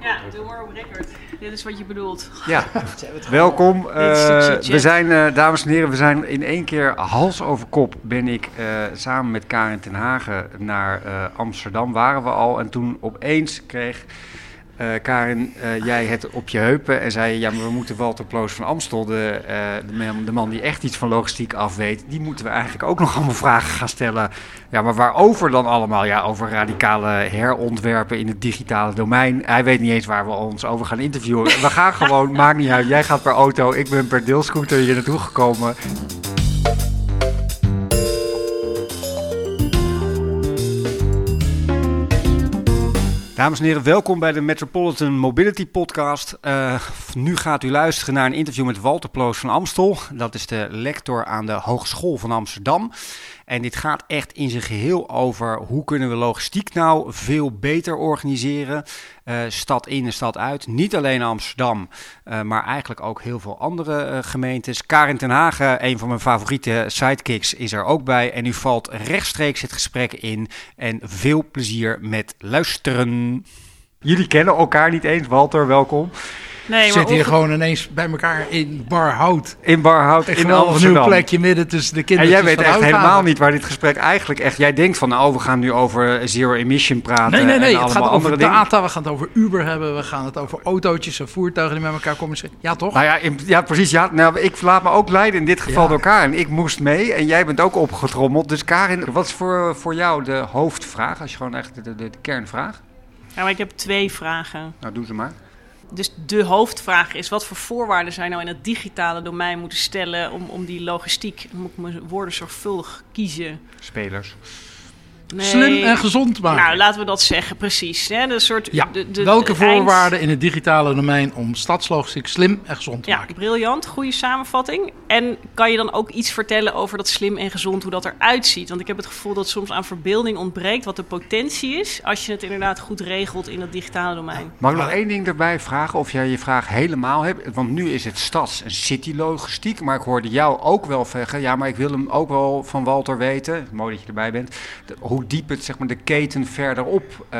Ja, doe maar op record. Dit is wat je bedoelt. Ja, welkom. Eh, we zijn, eh, dames en heren, we zijn in één keer hals over kop. Ben ik eh, samen met Karin ten Hagen naar eh, Amsterdam waren we al. En toen opeens kreeg eh, Karin eh, jij het op je heupen en zei: Ja, maar we moeten Walter Ploos van Amstel, de, eh, de man die echt iets van logistiek af weet, die moeten we eigenlijk ook nog allemaal vragen gaan stellen. Ja, maar waarover dan allemaal? Ja, over radicale herontwerpen in het digitale domein. Hij weet niet eens waar we ons over gaan interviewen. We gaan gewoon, maakt niet uit. Jij gaat per auto, ik ben per deelscooter hier naartoe gekomen. Dames en heren, welkom bij de Metropolitan Mobility Podcast. Eh, nu gaat u luisteren naar een interview met Walter Ploos van Amstel. Dat is de lector aan de Hogeschool van Amsterdam. En dit gaat echt in zijn geheel over hoe kunnen we logistiek nou veel beter organiseren. Eh, stad in en stad uit. Niet alleen Amsterdam, eh, maar eigenlijk ook heel veel andere eh, gemeentes. Karin ten Hagen, een van mijn favoriete sidekicks, is er ook bij. En u valt rechtstreeks het gesprek in. En veel plezier met luisteren. Jullie kennen elkaar niet eens. Walter, welkom. Nee, maar zit hier onge- gewoon ineens bij elkaar in Barhout. In Barhout, Een in Amsterdam. plekje midden tussen de En kinderen. jij weet echt helemaal niet waar dit gesprek eigenlijk echt... Jij denkt van, nou, we gaan nu over zero emission praten. Nee, nee, nee. En Het gaat over dingen. data. We gaan het over Uber hebben. We gaan het over autootjes en voertuigen die met elkaar communiceren. Ja, toch? Nou ja, in- ja, precies. Ja, nou, ik laat me ook leiden in dit geval Ja. door Karin. Ik moest mee en jij bent ook opgetrommeld. Dus Karin, wat is voor, voor jou de hoofdvraag? Als je gewoon echt de, de, de kernvraag... Ja, maar ik heb twee vragen. Nou, doe ze maar. Dus de hoofdvraag is: wat voor voorwaarden zijn nou in het digitale domein moeten stellen om, om die logistiek, moet ik mijn woorden zorgvuldig kiezen. Spelers. Nee. Slim en gezond maken. Nou, laten we dat zeggen, precies. Hè? De soort, ja, de, de, welke eind- voorwaarden in het digitale domein om stadslogistiek slim en gezond te Ja, maken? briljant. Goede samenvatting. En kan je dan ook iets vertellen over dat slim en gezond, hoe dat eruit ziet? Want ik heb het gevoel dat soms aan verbeelding ontbreekt wat de potentie is... als je het inderdaad goed regelt in het digitale domein. Mag ik nog één ding erbij vragen? Of jij je vraag helemaal hebt? Want nu is het stads- en citylogistiek. Maar ik hoorde jou ook wel zeggen... Ja, maar ik wil hem ook wel van Walter weten. Mooi dat je erbij bent. de- hoe diep het, zeg maar, de keten verderop eh,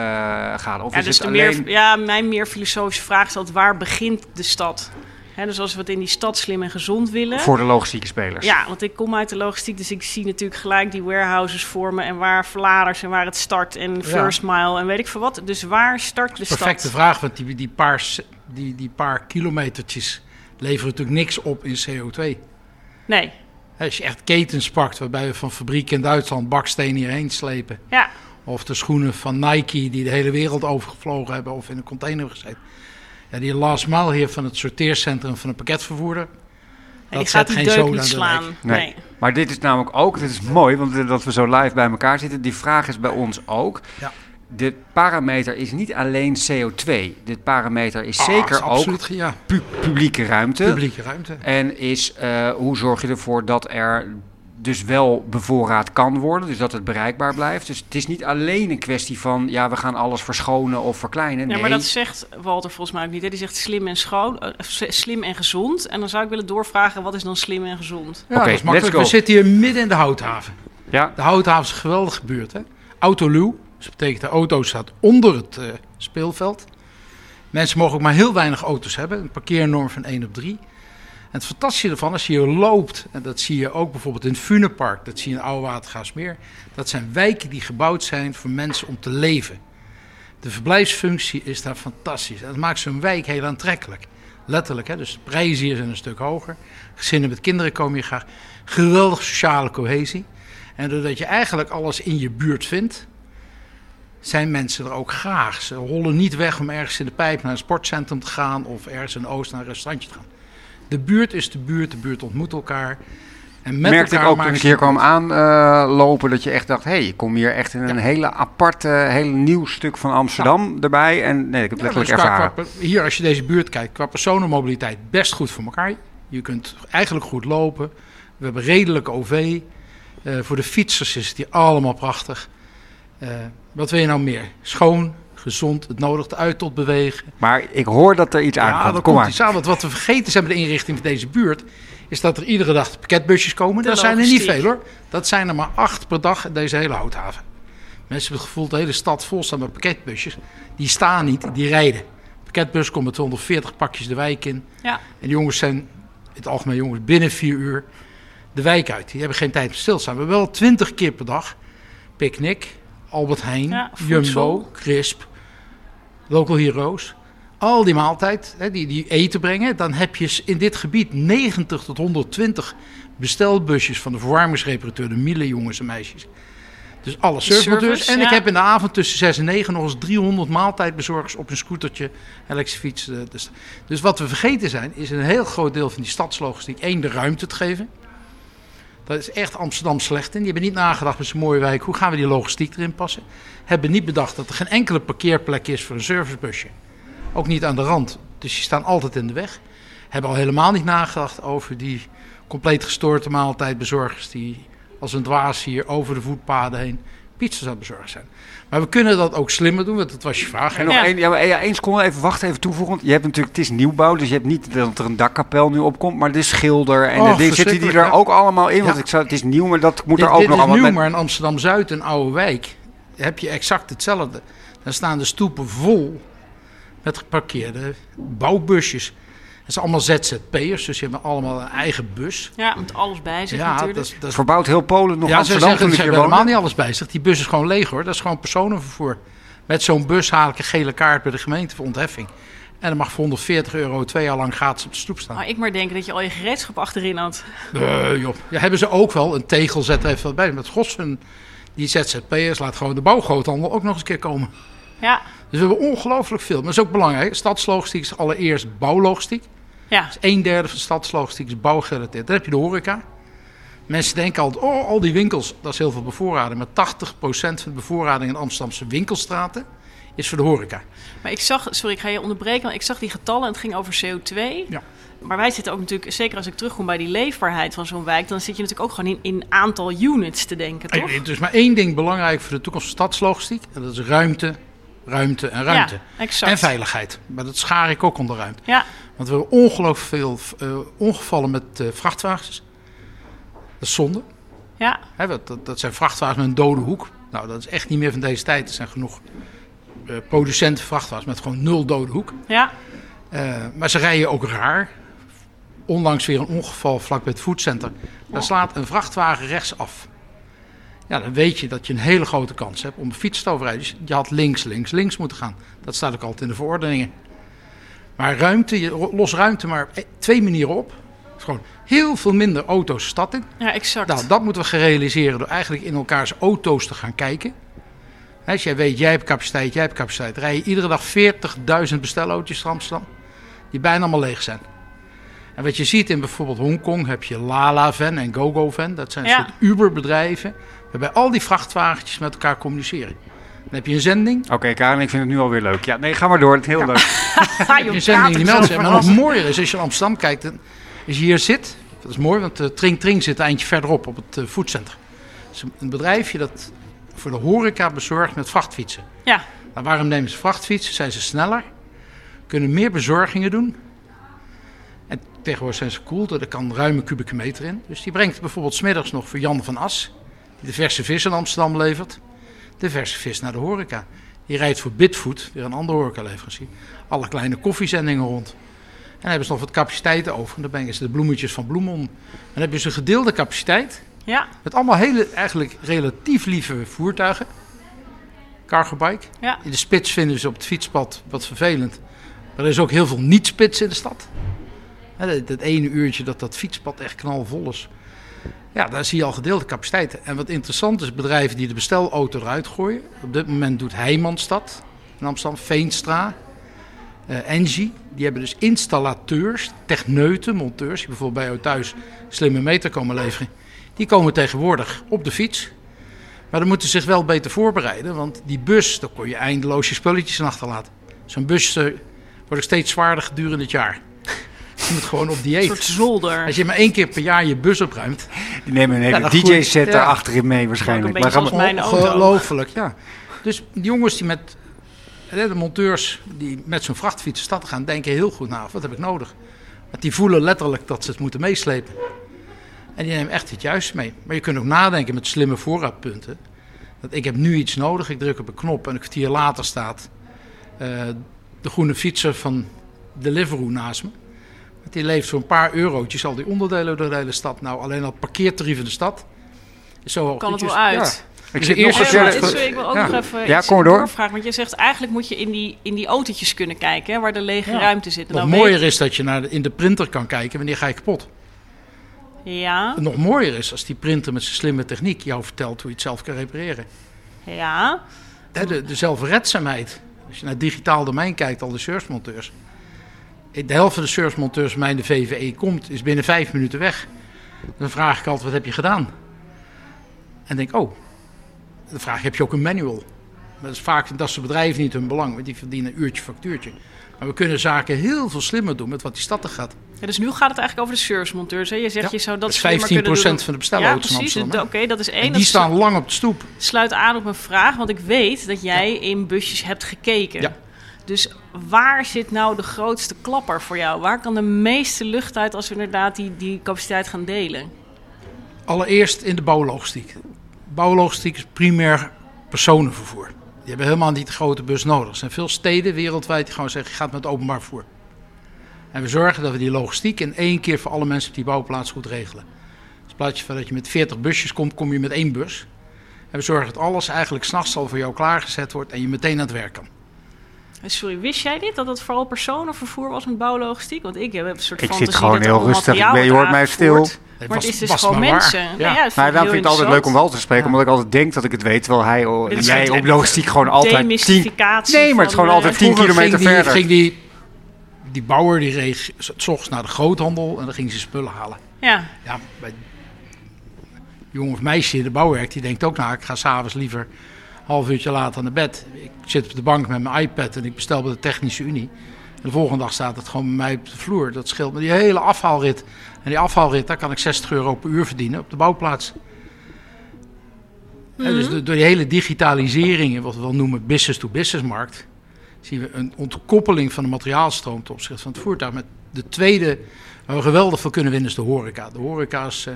gaat. Of Ja, is dus het alleen... meer, ja, mijn meer filosofische vraag is dat waar begint de stad? Hè, dus als we het in die stad slim en gezond willen... Voor de logistieke spelers. Ja, want ik kom uit de logistiek, dus ik zie natuurlijk gelijk die warehouses vormen... en waar verladers en waar het start en first mile en weet ik veel wat. Dus waar start de Perfecte stad? vraag, want die, die, paar, die, die paar kilometertjes leveren natuurlijk niks op in CO2. Nee, Als je echt ketens pakt, waarbij we van fabrieken in Duitsland bakstenen hierheen slepen. ja. Of de schoenen van Nike die de hele wereld overgevlogen hebben of in een container hebben gezeten. Ja, die last mile hier van het sorteercentrum van een pakketvervoerder. Dat die zet geen deuk zoden slaan. Nee. Nee. Maar dit is namelijk ook, dit is mooi, want dat we zo live bij elkaar zitten. Die vraag is bij ons ook. Ja. De parameter is niet alleen CO2. Dit parameter is Ah, zeker is ook absoluut, ja, pu- publieke ruimte. publieke ruimte. En is eh, hoe zorg je ervoor dat er dus wel bevoorraad kan worden, dus dat het bereikbaar blijft. Dus het is niet alleen een kwestie van, ja, we gaan alles verschonen of verkleinen. Nee, Ja, maar dat zegt Walter volgens mij ook niet. Hè? Die zegt slim en schoon, eh, slim en gezond. En dan zou ik willen doorvragen, wat is dan slim en gezond? Ja, Oké, dat is makkelijk. let's go. We zitten hier midden in de houthaven. ja, De houthaven is een geweldige buurt. Hè? Autoluw, dus dat betekent de auto staat onder het eh, speelveld. Mensen mogen ook maar heel weinig auto's hebben. Een parkeernorm van 1 op 3. En het fantastische ervan, als je hier loopt, en dat zie je ook bijvoorbeeld in het Funenpark, dat zie je in Oude Watergaasmeer, dat zijn wijken die gebouwd zijn voor mensen om te leven. De verblijfsfunctie is daar fantastisch. Dat maakt zo'n wijk heel aantrekkelijk. Letterlijk, hè? dus de prijzen hier zijn een stuk hoger. Gezinnen met kinderen komen hier graag. Geweldige sociale cohesie. En doordat je eigenlijk alles in je buurt vindt, zijn mensen er ook graag. Ze rollen niet weg om ergens in de pijp naar een sportcentrum te gaan of ergens in Oost naar een restaurantje te gaan. De buurt is de buurt, de buurt ontmoet elkaar. En met merkte ik ook toen ik hier kwam aanlopen dat je echt dacht, hé, hey, ik kom hier echt in een hele aparte, heel nieuw stuk van Amsterdam erbij. En nee, ik heb het Ja, letterlijk dus ervaren. qua- hier, als je deze buurt kijkt, qua personenmobiliteit best goed voor elkaar. Je kunt eigenlijk goed lopen. We hebben redelijke OV. Eh, voor de fietsers is het hier allemaal prachtig. Eh, wat wil je nou meer? Schoon, gezond, het nodigt uit tot bewegen. Maar ik hoor dat er iets Ja, aankomt. dat Kom komt maar. iets aan. Want wat we vergeten zijn bij de inrichting van deze buurt... is dat er iedere dag pakketbusjes komen. De Dat zijn er niet veel hoor. Dat zijn er maar acht per dag in deze hele houthaven. Mensen hebben het gevoel dat de hele stad vol staat met pakketbusjes. Die staan niet, die rijden. pakketbus komt met 140 pakjes de wijk in. Ja. En die jongens zijn, in het algemeen jongens, binnen vier uur de wijk uit. Die hebben geen tijd om stil te staan. We hebben wel 20 keer per dag picknick, Albert Heijn, Ja. Jumbo, Crisp, Local Heroes. Al die maaltijd, hè, die, die eten brengen. Dan heb je in dit gebied 90 tot 120 bestelbusjes van de verwarmingsreparateur, de Miele jongens en meisjes. Dus alle service, En ik heb in de avond tussen 6 en 9 nog eens 300 maaltijdbezorgers op een scootertje, elektrische fiets. eh, Dus, dus wat we vergeten zijn, is een heel groot deel van die stadslogistiek één de ruimte te geven. Dat is echt Amsterdam slecht in. Die hebben niet nagedacht met zijn mooie wijk, hoe gaan we die logistiek erin passen. Hebben niet bedacht dat er geen enkele parkeerplek is voor een servicebusje. Ook niet aan de rand. Dus die staan altijd in de weg. Hebben al helemaal niet nagedacht over die compleet gestoorde maaltijdbezorgers die als een dwaas hier over de voetpaden heen pizza's aan bezorgen zijn. Maar we kunnen dat ook slimmer doen, want dat was je vraag. En nog Ja. één, ja, maar, ja, één seconde, even wachten, even toevoegen. Je hebt natuurlijk, het is nieuwbouw, dus je hebt niet dat er een dakkapel nu opkomt, maar de schilder en Oh, de dingen zitten die er ja. ook allemaal in. Want Ja. ik zou, het is nieuw, maar dat moet dit, er ook dit nog is allemaal nieuw, met- maar in Amsterdam-Zuid, een oude wijk, heb je exact hetzelfde. Dan staan de stoepen vol met geparkeerde bouwbusjes. Dat zijn allemaal ZZP'ers, dus die hebben allemaal een eigen bus. Ja, met alles bij zich Ja, natuurlijk. dat is, dat is Verbouwt heel Polen nog ja, ze Amsterdam zeggen, toen ze ik hier hebben helemaal niet alles bij zich. Die bus is gewoon leeg hoor. Dat is gewoon personenvervoer. Met zo'n bus haal ik een gele kaart bij de gemeente voor ontheffing. En dan mag voor 140 euro twee jaar lang gratis op de stoep staan. Maar ik maar denken dat je al je gereedschap achterin had. Nee, joh. Ja, hebben ze ook wel. Een tegel zet er even wat bij. Met Gossen, die ZZP'ers, laat gewoon de bouwgroothandel ook nog eens een keer komen. Ja, Dus we hebben ongelooflijk veel. Maar dat is ook belangrijk. Stadslogistiek is allereerst bouwlogistiek. Ja. Dus een derde van de stadslogistiek is bouwgerelateerd. Dan heb je de horeca. Mensen denken altijd, oh, al die winkels, dat is heel veel bevoorrading. Maar 80% van de bevoorrading in Amsterdamse winkelstraten is voor de horeca. Maar ik zag, sorry, ik ga je onderbreken, want ik zag die getallen en het ging over CO2. Ja. Maar wij zitten ook natuurlijk, zeker als ik terugkom bij die leefbaarheid van zo'n wijk, dan zit je natuurlijk ook gewoon in, in aantal units te denken, toch? Er is maar één ding belangrijk voor de toekomst van stadslogistiek. En dat is ruimte, ruimte en ruimte. Ja, exact. en veiligheid. Maar dat schaar ik ook onder ruimte. Ja, Want we hebben ongelooflijk veel eh, ongevallen met eh, vrachtwagens. Dat is zonde. ja, dat, dat, zijn vrachtwagens met een dode hoek. Nou, dat is echt niet meer van deze tijd. Er zijn genoeg eh, producenten vrachtwagens met gewoon nul dode hoek. ja, maar ze rijden ook raar. Onlangs weer een ongeval vlak bij het foodcenter. Daar slaat een vrachtwagen rechtsaf. Ja, dan weet je dat je een hele grote kans hebt om een fiets te overrijden. Dus je had links, links, links moeten gaan. Dat staat ook altijd in de verordeningen. Maar ruimte, los ruimte maar op e- twee manieren op. Gewoon heel veel minder auto's de stad in. ja, exact. Nou, dat moeten we gaan realiseren door eigenlijk in elkaars auto's te gaan kijken. Als jij weet, jij hebt capaciteit, jij hebt capaciteit. Rij je iedere dag 40.000 bestelauto's naar Amsterdam. Die bijna allemaal leeg zijn. En wat je ziet in bijvoorbeeld Hongkong heb je Lala Van en GoGo Van. Dat zijn Ja. soort Uber-bedrijven. Waarbij al die vrachtwagentjes met elkaar communiceren. Dan heb je een zending. Oké, Karen, ik vind het nu alweer leuk. Ja, nee, ga maar door. Het is heel leuk. Heb je een zending die meldt Maar nog mooier is als je in Amsterdam kijkt. en Als je hier zit. Dat is mooi, want de Tring Tring zit een eindje verderop op het eh, foodcenter. Dat is een bedrijfje dat voor de horeca bezorgt met vrachtfietsen. Ja, Maar waarom nemen ze vrachtfietsen? Zijn ze sneller? Kunnen meer bezorgingen doen? En tegenwoordig zijn ze koel, er kan ruime kubieke meter in. Dus die brengt bijvoorbeeld smiddags nog voor Jan van As, die de verse vis in Amsterdam levert, de verse vis naar de horeca. Die rijdt voor Bitfood, weer een andere horecaleverancier, alle kleine koffiezendingen rond. En dan hebben ze nog wat capaciteiten over. En dan brengen ze de bloemetjes van Bloemon. En dan hebben ze een gedeelde capaciteit. ja, Met allemaal hele, eigenlijk relatief lieve voertuigen. Cargobike. ja. In de spits vinden ze op het fietspad wat vervelend. Maar er is ook heel veel niet-spits in de stad. Dat, dat ene uurtje dat dat fietspad echt knalvol is. Ja, daar zie je al gedeelde capaciteiten. En wat interessant is, bedrijven die de bestelauto eruit gooien. Op dit moment doet Heijmanstad in Amsterdam, Veenstra, eh Engie. Die hebben dus installateurs, techneuten, monteurs... die bijvoorbeeld bij jou thuis slimme meter komen leveren. Die komen tegenwoordig op de fiets. Maar dan moeten ze zich wel beter voorbereiden. Want die bus, daar kon je eindeloos je spulletjes achterlaten. Zo'n bus eh, wordt ook steeds zwaarder gedurende het jaar. Je moet gewoon op Een dieet. soort zolder. Als je maar één keer per jaar je bus opruimt. Die nemen een hele. DJ-set Ja. daar achterin mee waarschijnlijk. Een Maar gaan mijn. Ongelooflijk, ja. Dus die jongens die met hè, de monteurs die met zo'n vrachtfiets de stad gaan, denken heel goed na. Wat heb ik nodig? Want die voelen letterlijk dat ze het moeten meeslepen. En die nemen echt het juiste mee. Maar je kunt ook nadenken met slimme voorraadpunten. Dat ik heb nu iets nodig, ik druk op een knop en een kwartier later staat eh, de groene fietser van Deliveroo naast me. Want Die leeft voor een paar eurotjes al die onderdelen door de hele stad. Nou, alleen al het parkeertarief in de stad. is Zo hoog Kan het wel uit. Ik Dus zit de nog het is- ik wil ook Ja. nog even Ja, iets kom door. doorvragen. Want je zegt eigenlijk moet je in die, in die autootjes kunnen kijken, hè, waar de lege Ja. ruimte zit. En Nog dan weet- mooier is dat je naar de- in de printer kan kijken wanneer ga je kapot. Ja, En nog mooier is als die printer met zijn slimme techniek jou vertelt hoe je het zelf kan repareren. ja. De, de zelfredzaamheid. Als je naar het digitaal domein kijkt, al de servicemonteurs. De helft van de servicemonteurs bij mij in de VVE komt, is binnen vijf minuten weg. Dan vraag ik altijd, wat heb je gedaan? En denk, oh, dan vraag ik, heb je ook een manual? Maar dat is vaak, dat de bedrijven niet hun belang, want die verdienen een uurtje factuurtje. Maar we kunnen zaken heel veel slimmer doen met wat die stad er gaat. Ja, dus nu gaat het eigenlijk over de servicemonteurs. Hè? Je zegt Ja, je zou dat dat is slimmer 15% kunnen doen. van de bestelauto's Ja, precies. Oké, dat is één. En die staan lang op de stoep. sluit aan op mijn vraag, want ik weet dat jij in busjes hebt gekeken. Ja. Dus waar zit nou de grootste klapper voor jou? Waar kan de meeste lucht uit als we inderdaad die, die capaciteit gaan delen? Allereerst in de bouwlogistiek. Bouwlogistiek is primair personenvervoer. Die hebben helemaal niet de grote bus nodig. Er zijn veel steden wereldwijd die gewoon zeggen, je gaat met openbaar vervoer. En we zorgen dat we die logistiek in één keer voor alle mensen op die bouwplaats goed regelen. Dus in plaats van dat je met 40 busjes komt, kom je met één bus. En we zorgen dat alles eigenlijk s'nachts al voor jou klaargezet wordt en je meteen aan het werk kan. Eh, Sorry, wist jij dit? Dat het vooral personenvervoer was met bouwlogistiek? Want ik heb een soort Ik zit fantasie gewoon dat heel rustig. Ik materiaal ben- je hoort mij stil. Het Maar was- het is dus was gewoon maar mensen. Ja. Dat Maar vind ik daarom heel vind ik het altijd leuk om wel te spreken, Ja. omdat ik altijd denk dat ik het weet, terwijl hij, is jij op logistiek gewoon altijd tien... Demystificatie Nee, maar het is gewoon eh, altijd 10 Vroeger kilometer ging die, verder. Ging die, die bouwer die reed s ochtends naar de groothandel en dan ging ze spullen halen. Ja, Ja, bij jongen of meisje in de bouw werkt, die denkt ook, nou, ik ga s'avonds liever half uurtje later naar bed. Ik zit op de bank met mijn iPad en ik bestel bij de Technische Unie. En de volgende dag staat het gewoon bij mij op de vloer. Dat scheelt me die hele afhaalrit. En die afhaalrit, daar kan ik 60 euro per uur verdienen op de bouwplaats. Hè, dus do- door die hele digitalisering en wat we wel noemen business-to-business markt, zien we een ontkoppeling van de materiaalstroom ten opzichte van het voertuig. Met de tweede, waar we geweldig veel kunnen winnen, is de horeca. De horeca is eh,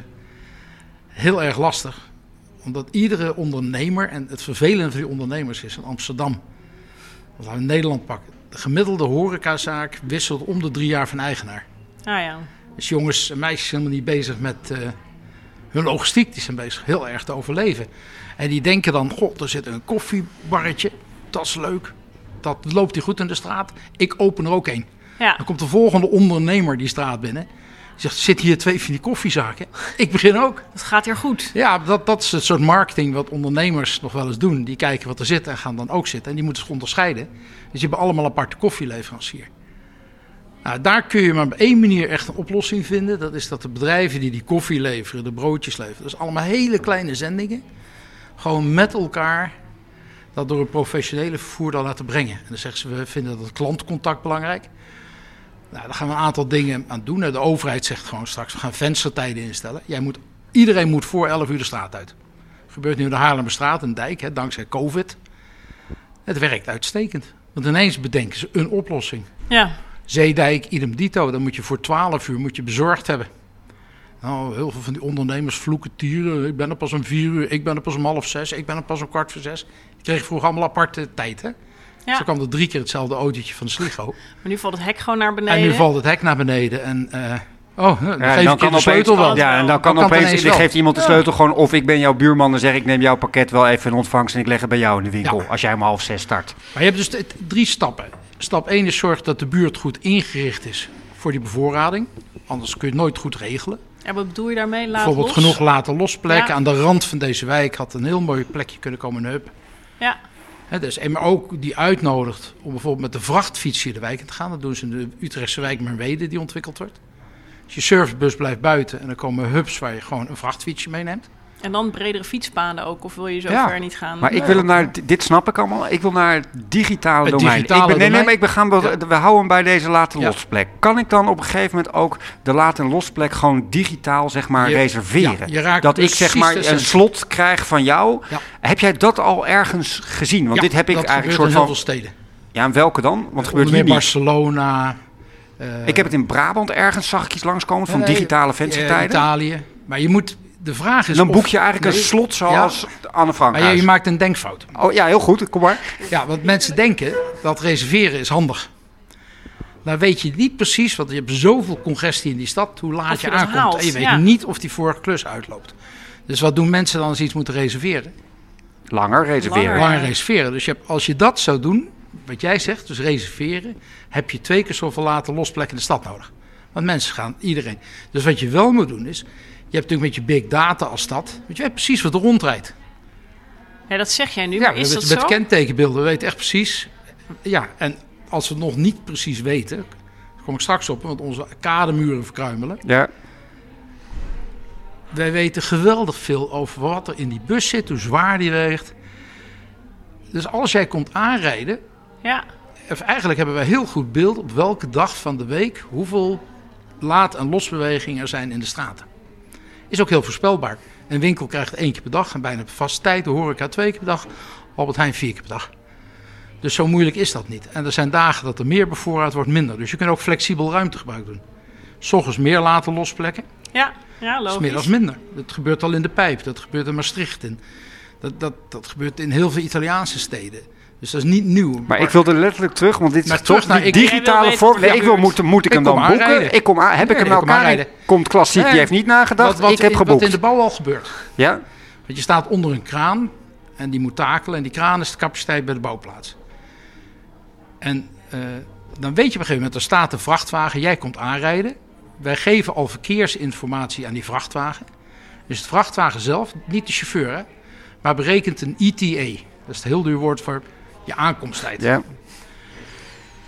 heel erg lastig, omdat iedere ondernemer, en het vervelende van die ondernemers is in Amsterdam, als we Nederland pakken, de gemiddelde horecazaak wisselt om de drie jaar van eigenaar. ah ja. Dus jongens en meisjes zijn helemaal niet bezig met eh, hun logistiek. Die zijn bezig heel erg te overleven. En die denken dan, god, er zit een koffiebarretje. Dat is leuk. Dat loopt die goed in de straat. Ik open er ook een. ja. Dan komt de volgende ondernemer die straat binnen. Zegt, zit hier twee van die koffiezaken? Ik begin ook. Het gaat hier goed. Ja, dat, dat is het soort marketing wat ondernemers nog wel eens doen. Die kijken wat er zit en gaan dan ook zitten. En die moeten zich onderscheiden. Dus je hebt allemaal aparte koffieleverancier. Nou, daar kun je maar op één manier echt een oplossing vinden. Dat is dat de bedrijven die die koffie leveren, de broodjes leveren. Dat is allemaal hele kleine zendingen. Gewoon met elkaar dat door een professionele vervoerder laten brengen. En dan zeggen ze, we vinden dat klantcontact belangrijk. Nou, daar gaan we een aantal dingen aan doen. De overheid zegt gewoon straks, we gaan venstertijden instellen. Jij moet, iedereen moet voor 11 uur de straat uit. gebeurt nu in de Haarlemmerstraat, een dijk, hè, dankzij COVID. Het werkt uitstekend. Want ineens bedenken ze een oplossing. Ja. Zeedijk, idem dito. Dan moet je voor 12 uur moet je bezorgd hebben. Nou, heel veel van die ondernemers vloeken tieren. Ik ben er pas om 4 uur, ik ben er pas om half zes, ik ben er pas om kwart voor zes. Die kregen vroeger allemaal aparte tijd, hè? Ja. Zo kwam er drie keer hetzelfde autootje van de Sligo. Maar nu valt het hek gewoon naar beneden. En nu valt het hek naar beneden. En, eh, oh, dan Ja, geef ik je de sleutel wel. Ja, en dan kan Dan kan opeens, ineens dan wel. geeft iemand de Ja. sleutel gewoon, of ik ben jouw buurman, dan zeg ik neem jouw pakket wel even in ontvangst en ik leg het bij jou in de winkel, Ja. als jij om half zes start. Maar je hebt dus drie stappen. Stap 1 is zorg dat de buurt goed ingericht is voor die bevoorrading. Anders kun je het nooit goed regelen. Ja, wat bedoel je daarmee? Laat Bijvoorbeeld los? genoeg laten losplekken. Ja. Aan de rand van deze wijk had een heel mooi plekje kunnen komen, een hub. Ja. Dus, en maar ook die uitnodigt om bijvoorbeeld met de vrachtfiets hier de wijk in te gaan. Dat doen ze in de Utrechtse wijk Merwede die ontwikkeld wordt. Dus je servicebus blijft buiten en dan komen hubs waar je gewoon een vrachtfietsje meeneemt. En dan bredere fietspaden ook, of wil je zo Ja, ver niet gaan? Maar ik wil hem naar, dit snap ik allemaal, ik wil naar het digitale Het domein. digitale ik ben, nee, nee, maar ik ben gaan, Ja. we houden hem bij deze laten Ja. losplek. Kan ik dan op een gegeven moment ook de laten losplek gewoon digitaal zeg maar Je- reserveren? ja, je raakt dat ik zeg maar een slot krijg van jou. Ja. Heb jij dat al ergens gezien? Want Ja, dit heb ik dat eigenlijk soort in van... heel veel steden. Ja, en welke dan? Want het gebeurt hier. Barcelona. eh, Ik heb het in Brabant ergens, zag ik iets langskomen van nee, digitale eh, venstertijden. Italië. Maar je moet, de vraag is dan boek je eigenlijk Nee, een slot zoals Anne Frank. Maar je, je maakt een denkfout. Oh ja, heel goed. Kom maar. Ja, want mensen denken dat reserveren is handig. Dan weet je niet precies, want je hebt zoveel congestie in die stad, hoe laat je, je aankomt. haalt, en je weet ja. niet of die vorige klus uitloopt. Dus wat doen mensen dan als ze iets moeten reserveren? Langer reserveren. Langer. Langer reserveren. Dus je hebt, als je dat zou doen, wat jij zegt, dus reserveren, heb je twee keer zoveel late losplekken in de stad nodig. Want mensen gaan, iedereen. Dus wat je wel moet doen is, je hebt natuurlijk met je big data als stad, weet je weet precies wat er rondrijdt. Ja, dat zeg jij nu, Ja, maar is met, dat met zo? kentekenbeelden, we weten echt precies. Ja, en als we het nog niet precies weten, daar kom ik straks op, want onze kademuren verkruimelen. Ja. Wij weten geweldig veel over wat er in die bus zit, hoe zwaar die weegt. Dus als jij komt aanrijden, Ja, of eigenlijk hebben wij heel goed beeld op welke dag van de week hoeveel laad- en losbewegingen er zijn in de straten. Is ook heel voorspelbaar. Een winkel krijgt één keer per dag en bijna op vaste tijd. De horeca twee keer per dag. Albert Heijn vier keer per dag. Dus zo moeilijk is dat niet. En er zijn dagen dat er meer bevoorraad wordt, minder. Dus je kunt ook flexibel ruimtegebruik doen. S ochtends meer laten losplekken, ja, ja logisch. middags minder. Dat gebeurt al in de Pijp, dat gebeurt in Maastricht. In. Dat, dat, dat gebeurt in heel veel Italiaanse steden. Dus dat is niet nieuw. Maar ik wilde letterlijk terug, want dit is Maar toch terug naar- digitale vorm. Nee, ik wil, moet, moet ik hem dan boeken? aanrijden. Ik kom aan, heb Nee, ik hem nou kom klaar? aanrijden. Komt klassiek, Nee. die heeft niet nagedacht. wat, wat, ik heb in- geboekt. wat in de bouw al gebeurt. Ja? Want je staat onder een kraan en die moet takelen. En die kraan is de capaciteit bij de bouwplaats. En eh, dan weet je op een gegeven moment, er staat een vrachtwagen, jij komt aanrijden. Wij geven al verkeersinformatie aan die vrachtwagen. Dus de vrachtwagen zelf, niet de chauffeur, hè, maar berekent een ETA. Dat is het heel duur woord voor je aankomsttijd. Ja.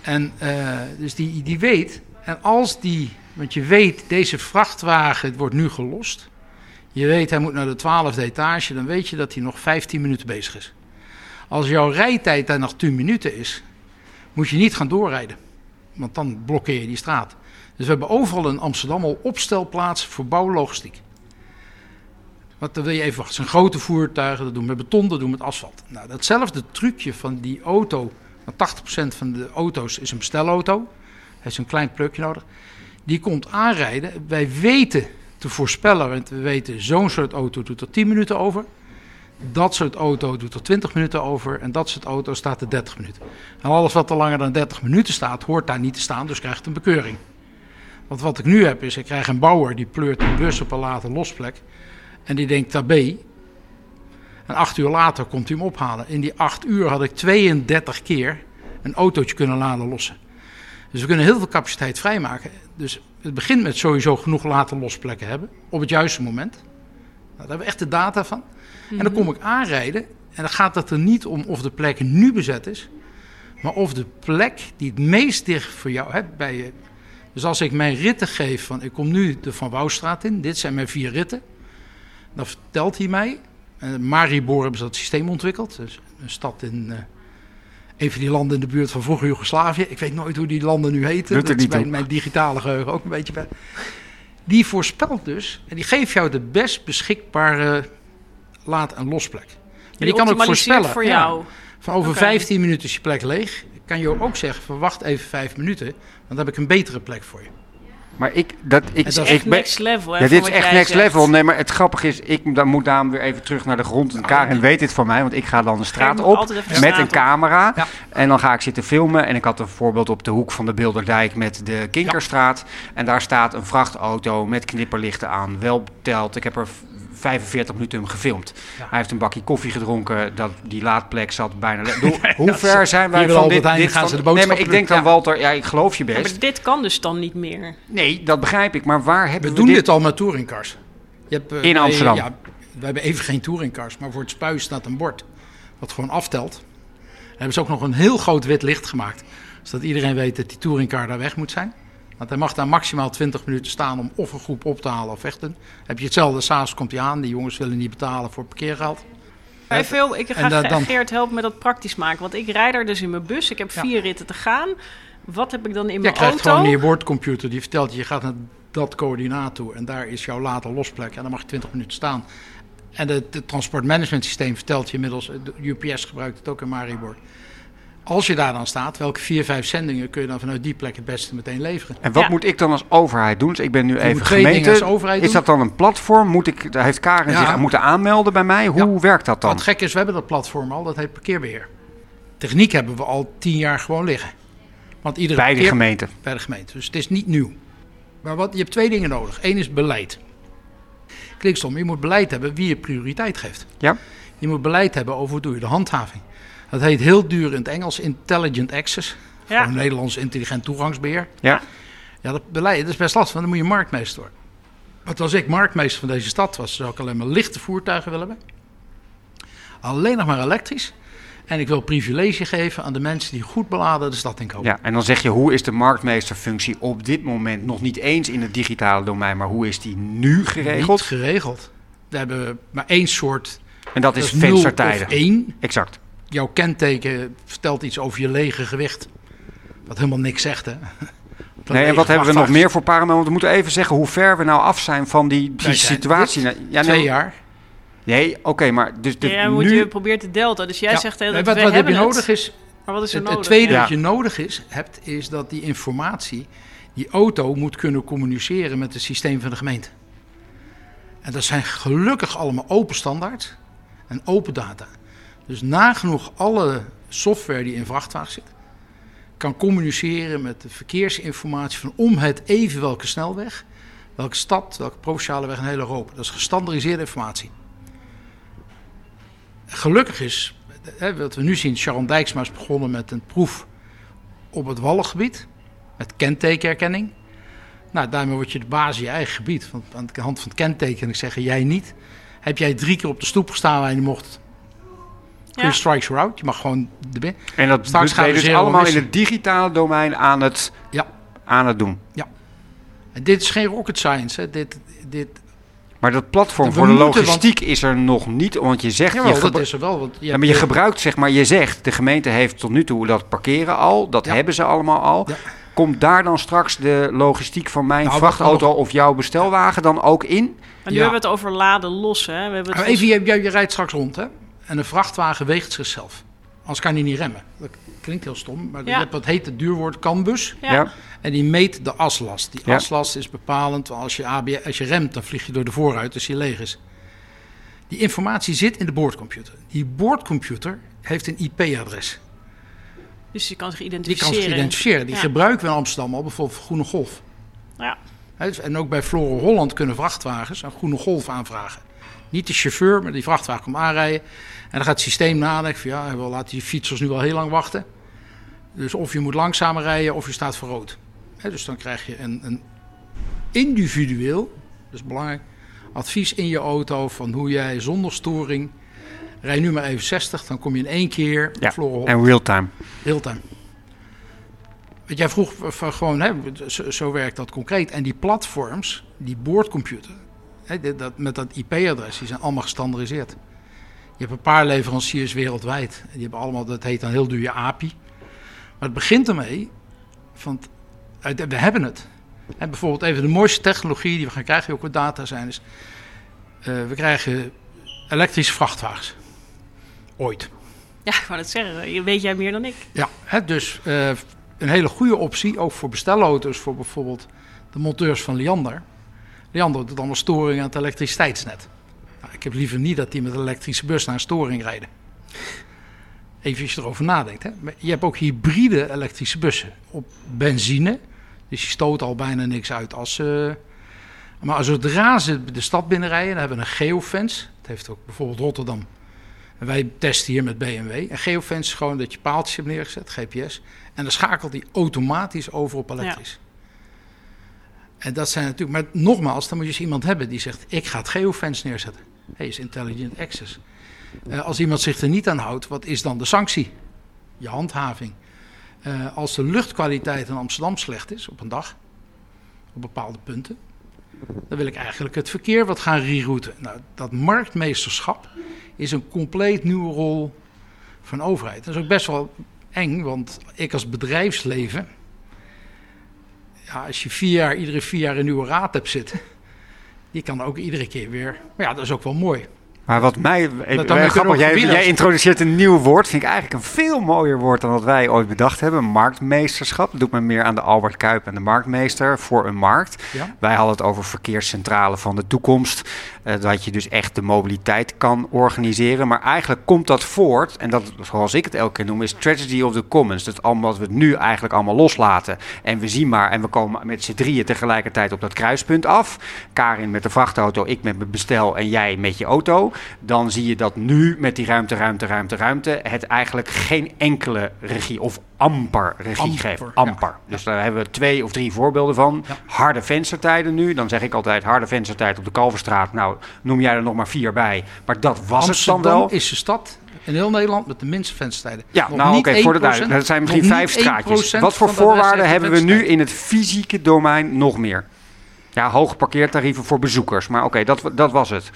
En eh, dus die, die weet, en als die, want je weet, deze vrachtwagen het wordt nu gelost. Je weet, hij moet naar de twaalfde etage, dan weet je dat hij nog 15 minuten bezig is. Als jouw rijtijd daar nog 10 minuten is, moet je niet gaan doorrijden. Want dan blokkeer je die straat. Dus we hebben overal in Amsterdam al opstelplaatsen voor bouwlogistiek. Want dan wil je even wachten. Zijn grote voertuigen, dat doen met beton, dat doen met asfalt. Nou, datzelfde trucje van die auto. Want 80% van de auto's is een bestelauto. Heeft zo'n klein plukje nodig. Die komt aanrijden. Wij weten te voorspellen, want we weten zo'n soort auto doet er 10 minuten over. Dat soort auto doet er 20 minuten over. En dat soort auto staat er 30 minuten. En alles wat er langer dan 30 minuten staat, hoort daar niet te staan, dus krijgt een bekeuring. Want wat ik nu heb is, ik krijg een bouwer die pleurt een bus op een late losplek. En die denkt tabé. En acht uur later komt hij hem ophalen. In die acht uur had ik 32 keer een autootje kunnen laden lossen. Dus we kunnen heel veel capaciteit vrijmaken. Dus het begint met sowieso genoeg late losplekken hebben. Op het juiste moment. Nou, daar hebben we echt de data van. En dan kom ik aanrijden. En dan gaat het er niet om of de plek nu bezet is. Maar of de plek die het meest dicht voor jou hebt bij je. Dus als ik mijn ritten geef van ik kom nu de Van Wouwstraat in. Dit zijn mijn vier ritten. Dan vertelt hij mij. Uh, Maribor hebben ze dat systeem ontwikkeld. Dus een stad in uh, een van die landen in de buurt van vroeger Joegoslavië. Ik weet nooit hoe die landen nu heten. Dat is mijn, mijn digitale geheugen ook een beetje bij. Die voorspelt dus, en die geeft jou de best beschikbare laad- en losplek. Maar die, kan ook voorspellen. voor ja, jou. van over Oké. 15 minuten is je plek leeg. Kan je ook zeggen, verwacht even 5 minuten, want dan heb ik een betere plek voor je. Maar ik, dat, ik, Het is ik Echt ben- next level. hè, Ja, van dit is echt next zegt. level. Nee, maar het grappige is, ik dan moet daarom weer even terug naar de grond. En Karin weet dit van mij, want ik ga dan de straat op met een op. camera. Ja. En dan ga ik zitten filmen. En ik had een voorbeeld op de hoek van de Bilderdijk met de Kinkerstraat. En daar staat een vrachtauto met knipperlichten aan. Wel beteld. Ik heb er 45 minuten hem gefilmd. Ja. Hij heeft een bakje koffie gedronken. Dat, die laadplek zat bijna... Doe- Hoe ver zijn wij van dit? Dit gaan van- ze de nee, maar ik denk dan. Walter, ja, ik geloof je Ja, best. maar dit kan dus dan niet meer. Nee, dat begrijp ik. Maar waar We hebben we, doen dit? dit al met touringcars. Je hebt, eh, In wij- Amsterdam? Ja, we hebben even geen touringcars, maar voor het spuis staat een bord wat gewoon aftelt. Dan hebben ze ook nog een heel groot wit licht gemaakt, zodat iedereen weet dat die touringcar daar weg moet zijn. Want hij mag daar maximaal 20 minuten staan om of een groep op te halen of doen. Heb je hetzelfde, s'avonds komt hij aan, die jongens willen niet betalen voor parkeergeld. Maar veel, ik ga da- dan- Geert helpen met dat praktisch maken. Want ik rijd er dus in mijn bus. Ik heb Ja. vier ritten te gaan. Wat heb ik dan in Je mijn krijgt auto? gewoon in je boordcomputer, die vertelt je, je gaat naar dat coördinaat toe en daar is jouw later losplek en dan mag je 20 minuten staan. En het, het transportmanagement systeem vertelt je inmiddels, de UPS gebruikt het ook in Maribor. Als je daar dan staat, welke vier, vijf zendingen kun je dan vanuit die plek het beste meteen leveren? En wat Ja. moet ik dan als overheid doen? Dus ik ben nu even moet twee dingen gemeente. als overheid is doen. dat dan een platform? Moet ik, daar heeft Karen Ja. zich moeten aanmelden bij mij? Hoe werkt dat dan? Wat gek is, we hebben dat platform al, dat heet parkeerbeheer. Techniek hebben we al tien jaar gewoon liggen. Want iedere Bij de gemeente. bij de gemeente. Dus het is niet nieuw. Maar wat, je hebt twee dingen nodig. Eén is beleid. Klinkt stom, je moet beleid hebben wie je prioriteit geeft. Ja. Je moet beleid hebben over hoe doe je de handhaving. Dat heet heel duur in het Engels Intelligent Access. Ja. Gewoon Nederlands intelligent toegangsbeheer. Ja. Ja, dat beleid dat is best lastig, want dan moet je marktmeester worden. Want als ik marktmeester van deze stad was, zou ik alleen maar lichte voertuigen willen hebben. Alleen nog maar elektrisch. En ik wil privilege geven aan de mensen die goed beladen de stad inkomen. ja, en dan zeg je, hoe is de marktmeesterfunctie op dit moment nog niet eens in het digitale domein, maar hoe is die nu geregeld? Niet geregeld. We hebben maar één soort. En dat is dat nul venstertijden. Of één. Exact. Jouw kenteken vertelt iets over je lege gewicht. Wat helemaal niks zegt, hè? Dat Nee, en wat hebben we nog meer voor parameters? Want we moeten even zeggen hoe ver we nou af zijn van die, die situatie. Twee jaar. nee oké, maar dus de, Ja, nu... je probeert te delta. Dus jij Ja. zegt Nee, dat wat we wat heb hebben je het. nodig is Maar wat is er Het, het nodig? tweede Ja. wat je nodig is, hebt, is dat die informatie, die auto moet kunnen communiceren met het systeem van de gemeente. En dat zijn gelukkig allemaal open standaards en open data. Dus nagenoeg alle software die in vrachtwagen zit, kan communiceren met de verkeersinformatie van om het even welke snelweg, welke stad, welke provinciale weg in heel Europa. Dat is gestandardiseerde informatie. Gelukkig is, hè, wat we nu zien, Sharon Dijksma is begonnen met een proef op het Wallengebied, met kentekenherkenning. Nou, daarmee word je de baas in je eigen gebied. Want aan de hand van het kenteken ik zeggen, jij niet. Heb jij drie keer op de stoep gestaan waar je mocht, three Ja. strikes are out. Je mag gewoon de bin- En dat Straks gaan je we dus allemaal in het digitale domein aan het, Ja. aan het doen. En dit is geen rocket science. Hè. Dit, dit, Maar dat platform We voor de logistiek is er nog niet, want je zegt... jawel, je dat is er wel. Want je Ja, maar je de- gebruikt, zeg maar, je zegt, de gemeente heeft tot nu toe dat parkeren al, dat Ja. hebben ze allemaal al. Ja. Komt daar dan straks de logistiek van mijn Nou, vrachtauto of jouw bestelwagen dan ook in? Maar nu Ja. hebben we het over laden los. Hè? We hebben het Maar volgens- even, je, je, je rijdt straks rond, hè? En een vrachtwagen weegt zichzelf. Anders kan hij niet remmen. Dat klinkt heel stom, maar Ja. je hebt wat heet het duurwoord kanbus. ja. En die meet de aslast. Die Ja. aslast is bepalend. want Als je, AB, als je remt, dan vlieg je door de vooruit als je leeg is. Die informatie zit in de boordcomputer. Die boordcomputer heeft een IP-adres. Dus je kan zich Die identificeren. kan zich identificeren. Die Ja. gebruiken we in Amsterdam al, bijvoorbeeld voor Groene Golf. Ja. Dus- En ook bij Flora Holland kunnen vrachtwagens een Groene Golf aanvragen. Niet de chauffeur, maar die vrachtwagen komt aanrijden. En dan gaat het systeem nadenken van ja, we laten die fietsers nu al heel lang wachten. Dus of je moet langzamer rijden of je staat voor rood. Dus dan krijg je een, een individueel, dat is belangrijk, advies in je auto van hoe jij zonder storing... Rij nu maar even 60, dan kom je in één keer Ja. En real-time. Realtime. Want jij vroeg van gewoon, hè, zo, zo werkt dat concreet. En die platforms, die boordcomputer, hè, dat, met dat IP-adres, die zijn allemaal gestandardiseerd. Je hebt een paar leveranciers wereldwijd. Die hebben allemaal, dat heet dan heel duur je API. Maar het begint ermee, van, het- we hebben het. En bijvoorbeeld even de mooiste technologie die we gaan krijgen, die ook wat data zijn, is... eh, we krijgen elektrische vrachtwagens. Ooit. ja, ik wou het zeggen. Weet jij meer dan ik? Ja, hè, dus eh, een hele goede optie, ook voor bestelauto's, voor bijvoorbeeld de monteurs van Liander. Liander doet allemaal storing aan het elektriciteitsnet. Nou, ik heb liever niet dat die met een elektrische bus naar een storing rijden. Even als je erover nadenkt. Hè. Je hebt ook hybride elektrische bussen op benzine. Dus die stoten al bijna niks uit als... eh, maar zodra ze de stad binnenrijden, dan hebben we een geofence. Dat heeft ook bijvoorbeeld Rotterdam. En wij testen hier met BMW. En geofence is gewoon dat je paaltjes hebt neergezet, GPS. En dan schakelt hij automatisch over op elektrisch. En dat zijn natuurlijk... Maar nogmaals, dan moet je eens iemand hebben die zegt... ik ga het geofence neerzetten. Hey, is intelligent access. Eh, als iemand zich er niet aan houdt, wat is dan de sanctie? Je handhaving. Eh, als de luchtkwaliteit in Amsterdam slecht is op een dag... op bepaalde punten... dan wil ik eigenlijk het verkeer wat gaan rerouten. Nou, dat marktmeesterschap is een compleet nieuwe rol van overheid. Dat is ook best wel eng, want ik als bedrijfsleven, ja, als je vier jaar, iedere vier jaar een nieuwe raad hebt zitten, die kan ook iedere keer weer. Maar ja, dat is ook wel mooi. Maar wat mij... eh, je grappig, jij, jij introduceert een nieuw woord. Vind ik eigenlijk een veel mooier woord dan wat wij ooit bedacht hebben. Marktmeesterschap. Dat doet me meer aan de Albert Kuip en de marktmeester voor een markt. Ja? Wij hadden het over verkeerscentrale van de toekomst. Eh, dat je dus echt de mobiliteit kan organiseren. Maar eigenlijk komt dat voort, en dat zoals ik het elke keer noem, is tragedy of the commons. Dat allemaal wat we het nu eigenlijk allemaal loslaten. En we zien maar, en we komen met z'n drieën tegelijkertijd op dat kruispunt af. Karin met de vrachtauto, ik met mijn bestel en jij met je auto. Dan zie je dat nu met die ruimte, ruimte, ruimte, ruimte, het eigenlijk geen enkele regie of amper regie Amper, geeft. ja. Amper. Dus daar hebben we twee of drie voorbeelden van. Ja. Harde venstertijden nu. Dan zeg ik altijd harde venstertijd op de Kalverstraat. Nou, noem jij er nog maar vier bij. Maar dat was het dan Amsterdam wel. is de stad in heel Nederland met de minste venstertijden. Ja, Nog nou oké, voor de 1%, duidelijkheid. Dat zijn misschien vijf straatjes. 1% Wat voor voorwaarden hebben we nu in het fysieke domein nog meer? Ja, hoge parkeertarieven voor bezoekers. Maar oké, dat, dat was het.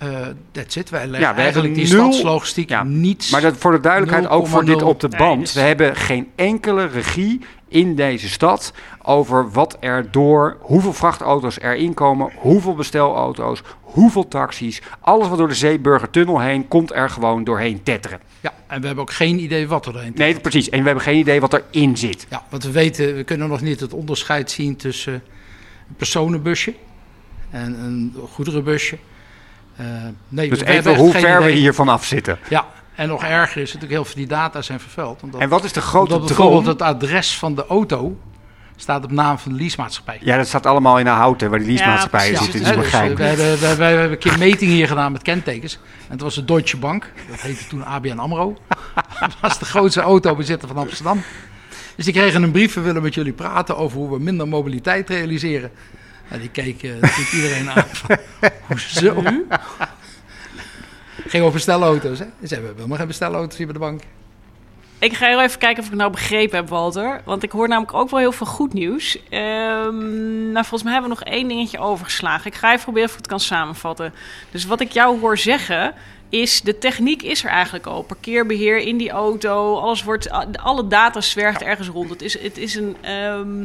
Eh, that's it. Wij leggen Ja, we eigenlijk die nul- stadslogistiek Ja, niets. Maar dat, voor de duidelijkheid, ook voor dit 0,0. op de Nee, band. dus- We hebben geen enkele regie in deze stad over wat er door, hoeveel vrachtauto's erin komen, hoeveel bestelauto's, hoeveel taxis. Alles wat door de Zeeburgertunnel heen komt er gewoon doorheen tetteren. Ja, en we hebben ook geen idee wat er doorheen Nee, precies. En we hebben geen idee wat erin zit. Ja, want we weten, we kunnen nog niet het onderscheid zien tussen een personenbusje en een goederenbusje. Eh, nee, Dus we even hoe ver we hier vanaf zitten. Ja, en nog erger is natuurlijk heel veel die data zijn vervuild. Omdat, En wat is de grote omdat bijvoorbeeld droom? het adres van de auto staat op naam van de leasemaatschappij. Ja, dat staat allemaal in de houten waar die leasemaatschappijen Ja, zitten. is Hè, dus, begrijpelijk. we, hebben, we, we hebben een keer een meting hier gedaan met kentekens. En het was de Deutsche Bank. Dat heette toen ABN AMRO. dat was de grootste autobezitter van Amsterdam. Dus die kregen een brief. We willen met jullie praten over hoe we minder mobiliteit realiseren. Die keek eh, natuurlijk iedereen aan. Hoezo? Ging over bestelauto's. Hè? Ze hebben helemaal geen bestelauto's hier bij de bank. Ik ga heel even kijken of ik het nou begrepen heb, Walter. Want ik hoor namelijk ook wel heel veel goed nieuws. Ehm, nou, volgens mij hebben we nog één dingetje overgeslagen. Ik ga even proberen of ik het kan samenvatten. Dus wat ik jou hoor zeggen is, de techniek is er eigenlijk al. Parkeerbeheer in die auto, alles wordt, alle data zwergt ergens rond. Het is, het is een... ehm,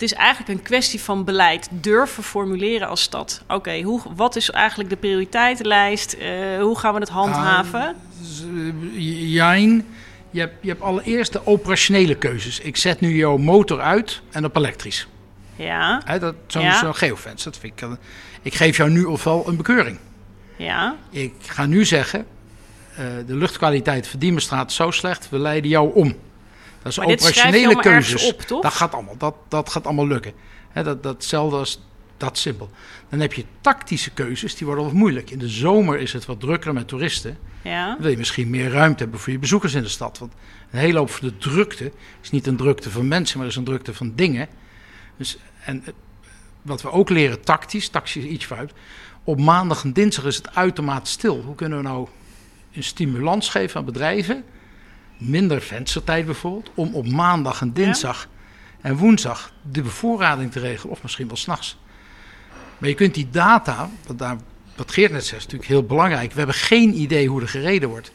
het is eigenlijk een kwestie van beleid. Durven formuleren als stad. Oké, hoe wat is eigenlijk de prioriteitenlijst? Eh, hoe gaan we het handhaven? Eh, Jijn, je hebt, je hebt allereerst de operationele keuzes. Ik zet nu jouw motor uit en op elektrisch. ja, dat, zo'n Ja. zo'n geofence, dat vind ik... eh, ik geef jou nu ofwel een bekeuring. ja. Ik ga nu zeggen, eh, de luchtkwaliteit van Diemenstraat is zo slecht, we leiden jou om. Dat is Maar operationele keuzes. op, toch? Dat gaat allemaal, dat, dat gaat allemaal lukken. Hè, dat, datzelfde als dat simpel. Dan heb je tactische keuzes, die worden wat moeilijk. In de zomer is het wat drukker met toeristen. Ja. Dan wil je misschien meer ruimte hebben voor je bezoekers in de stad. Want een hele hoop van de drukte is niet een drukte van mensen, maar is een drukte van dingen. Dus, en eh, wat we ook leren tactisch, tactisch iets vooruit. Op maandag en dinsdag is het uitermate stil. Hoe kunnen we nou een stimulans geven aan bedrijven? Minder venstertijd bijvoorbeeld, om op maandag en dinsdag en woensdag de bevoorrading te regelen, of misschien wel s'nachts. Maar je kunt die data, wat, daar, wat Geert net zegt, is natuurlijk heel belangrijk. We hebben geen idee hoe er gereden wordt.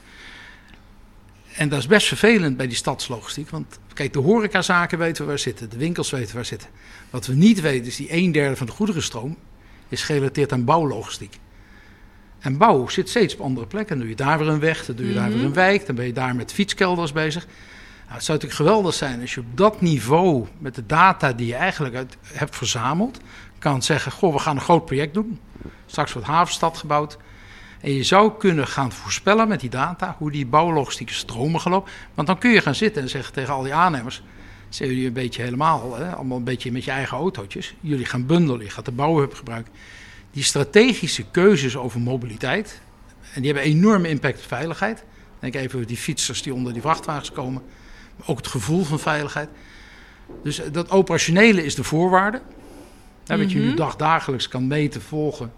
En dat is best vervelend bij die stadslogistiek. Want kijk, de horecazaken weten we waar zitten, de winkels weten waar zitten. Wat we niet weten is die een derde van de goederenstroom is gerelateerd aan bouwlogistiek. En bouw zit steeds op andere plekken. Dan doe je daar weer een weg, dan doe je daar weer een wijk, dan ben je daar met fietskelders bezig. Nou, het zou natuurlijk geweldig zijn als je op dat niveau, met de data die je eigenlijk uit, hebt verzameld, kan zeggen: Goh, we gaan een groot project doen. Straks wordt Havenstad gebouwd. En je zou kunnen gaan voorspellen met die data hoe die bouwlogistieke stromen gaan lopen. Want dan kun je gaan zitten en zeggen tegen al die aannemers: zijn jullie een beetje helemaal, hè, allemaal een beetje met je eigen autootjes. Jullie gaan bundelen, je gaat de bouwhub gebruiken. Die strategische keuzes over mobiliteit, en die hebben enorme impact op veiligheid. Denk even over die fietsers die onder die vrachtwagens komen. Maar ook het gevoel van veiligheid. Dus eh, dat operationele is de voorwaarde. Hè, wat je nu dagdagelijks kan meten, volgen.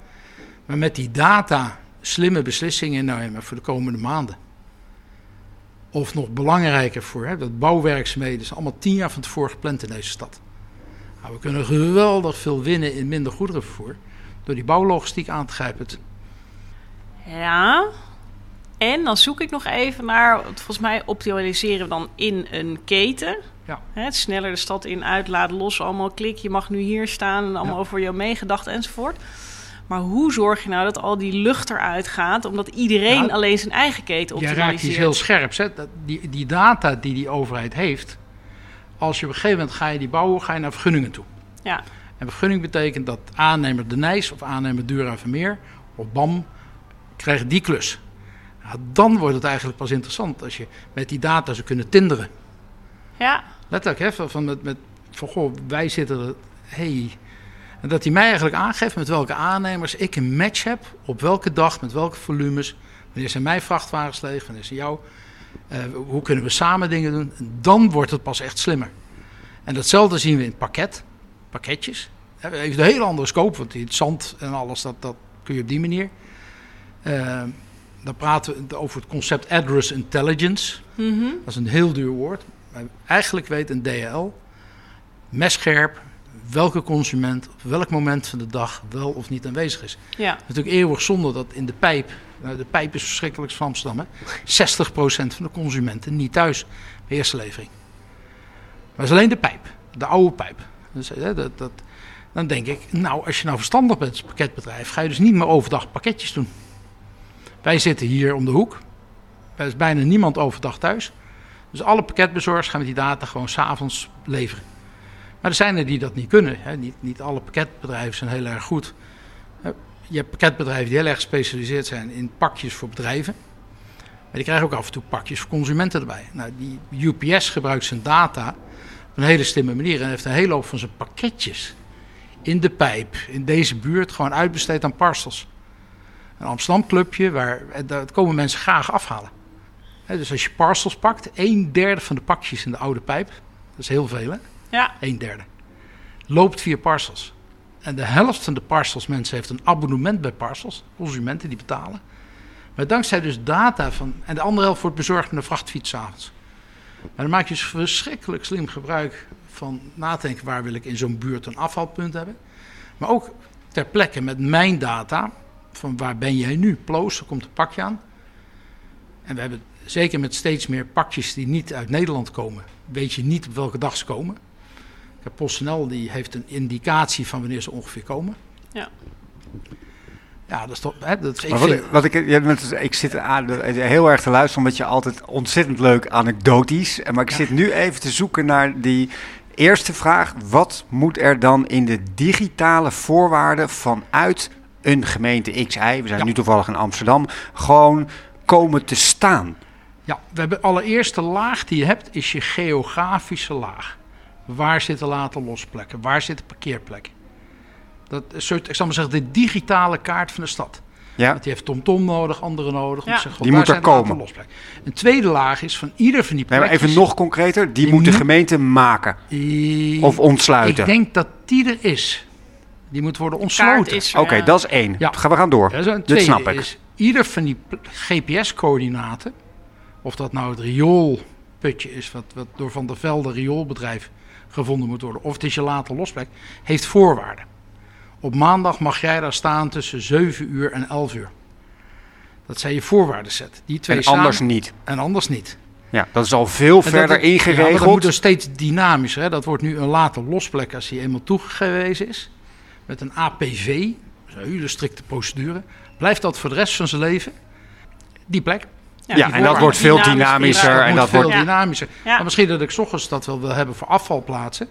Maar met die data slimme beslissingen nemen voor de komende maanden. Of nog belangrijker voor, hè, dat bouwwerkzaamheden is allemaal tien jaar van tevoren gepland in deze stad. Nou, we kunnen geweldig veel winnen in minder goederenvervoer door die bouwlogistiek aan te grijpen. Ja. En dan zoek ik nog even naar, volgens mij optimaliseren we dan in een keten. Ja. Hè, het sneller de stad in, uitladen, los, allemaal klik. Je mag nu hier staan en allemaal Ja. over jou meegedacht enzovoort. Maar hoe zorg je nou dat al die lucht eruit gaat, omdat iedereen alleen zijn eigen keten Jij raakt optimaliseert? iets heel scherps. Hè? Die, die data die die overheid heeft, als je op een gegeven moment ga je die bouwen, ga je naar vergunningen toe. Ja, En vergunning betekent dat aannemer De Nijs of aannemer Dura Vermeer of BAM krijgen die klus. Nou, dan wordt het eigenlijk pas interessant als je met die data zou kunnen tinderen. Ja, Letterlijk, hè, van, met, met, van goh, wij zitten er, hey. En dat hij mij eigenlijk aangeeft met welke aannemers ik een match heb, op welke dag, met welke volumes. Wanneer zijn mijn vrachtwagens leeg, wanneer zijn jouw. Eh, hoe kunnen we samen dingen doen? En dan wordt het pas echt slimmer. En datzelfde zien we in het pakket, pakketjes. Heeft een hele andere scope, want het zand en alles, dat, dat kun je op die manier. Eh, dan praten we over het concept address intelligence. Mhm. Dat is een heel duur woord. Maar eigenlijk weet een DHL messcherp welke consument op welk moment van de dag wel of niet aanwezig is. ja. Natuurlijk eeuwig zonde dat in de pijp, nou, de pijp is verschrikkelijk van Amsterdam, hè, 60% van de consumenten niet thuis bij eerste levering. Maar is alleen de pijp, de oude pijp. Dus, dat, dat, dan denk ik, nou als je nou verstandig bent als pakketbedrijf, ga je dus niet meer overdag pakketjes doen. Wij zitten hier om de hoek, er is bijna niemand overdag thuis. Dus alle pakketbezorgers gaan met die data gewoon s'avonds leveren. Maar er zijn er die dat niet kunnen. Hè. Niet, niet alle pakketbedrijven zijn heel erg goed. Hè, Je hebt pakketbedrijven die heel erg gespecialiseerd zijn in pakjes voor bedrijven. Maar die krijgen ook af en toe pakjes voor consumenten erbij. Nou, die UPS gebruikt zijn data een hele slimme manier. En heeft een hele hoop van zijn pakketjes in de pijp, in deze buurt, gewoon uitbesteed aan parcels. Een Amsterdam clubje, waar, en dat komen mensen graag afhalen. Dus als je parcels pakt, een derde van de pakjes in de oude pijp, dat is heel veel hè, Ja, een derde, loopt via parcels. En de helft van de parcels mensen heeft een abonnement bij parcels, consumenten die betalen. Maar dankzij dus data van, en de andere helft wordt bezorgd met een vrachtfiets avonds. Maar dan maak je verschrikkelijk slim gebruik van nadenken waar wil ik in zo'n buurt een afvalpunt hebben. Maar ook ter plekke met mijn data, van waar ben jij nu? Ploos, er komt een pakje aan. En we hebben zeker met steeds meer pakjes die niet uit Nederland komen, weet je niet op welke dag ze komen. PostNL, die heeft een indicatie van wanneer ze ongeveer komen. Ja. Ja, dat is toch... Hè, dat is, ik Maar wat, vind- ik- wat ik, ja, ik zit aan, heel erg te luisteren, omdat je altijd ontzettend leuk anekdotisch. Maar ik Ja. zit nu even te zoeken naar die eerste vraag. Wat moet er dan in de digitale voorwaarden vanuit een gemeente XI, we zijn Ja. nu toevallig in Amsterdam, gewoon komen te staan? Ja, we hebben allereerste laag die je hebt, is je geografische laag. Waar zitten later losplekken? Waar zitten parkeerplekken? Dat is, soort- ik zal maar zeggen, de digitale kaart van de stad. Ja, Want die heeft TomTom nodig, andere nodig. om Ja. te zeggen, Die moet er komen. Een tweede laag is van ieder van die nee, plekjes... even nog concreter, die, Die moet de gemeente maken of ontsluiten. Ik denk dat die er is. Die moet worden kaart ontsloten. is Oké, ja. dat is één. Ja. We gaan door. Ja, een Dit snap ik. is, ieder van die GPS-coördinaten, of dat nou het rioolputje is, wat, wat door Van der Velde rioolbedrijf gevonden moet worden, of het is je later losplek, heeft voorwaarden. Op maandag mag jij daar staan tussen 7 uur en 11 uur. Dat zijn je voorwaarden set. Die twee En samen, anders niet. en anders niet. Ja, dat is al veel En verder dat, Ja, maar dat ingeregeld. moet dus steeds dynamischer. Hè? Dat wordt nu een later losplek als die eenmaal toegewezen is. Met een APV, dat is een hele strikte procedure. Blijft dat voor de rest van zijn leven die plek? ja, die en dat wordt veel Dynamisch dynamischer. En dat veel wordt, Ja. dynamischer. Ja. Maar misschien dat ik 's ochtends dat wel wil hebben voor afvalplaatsen.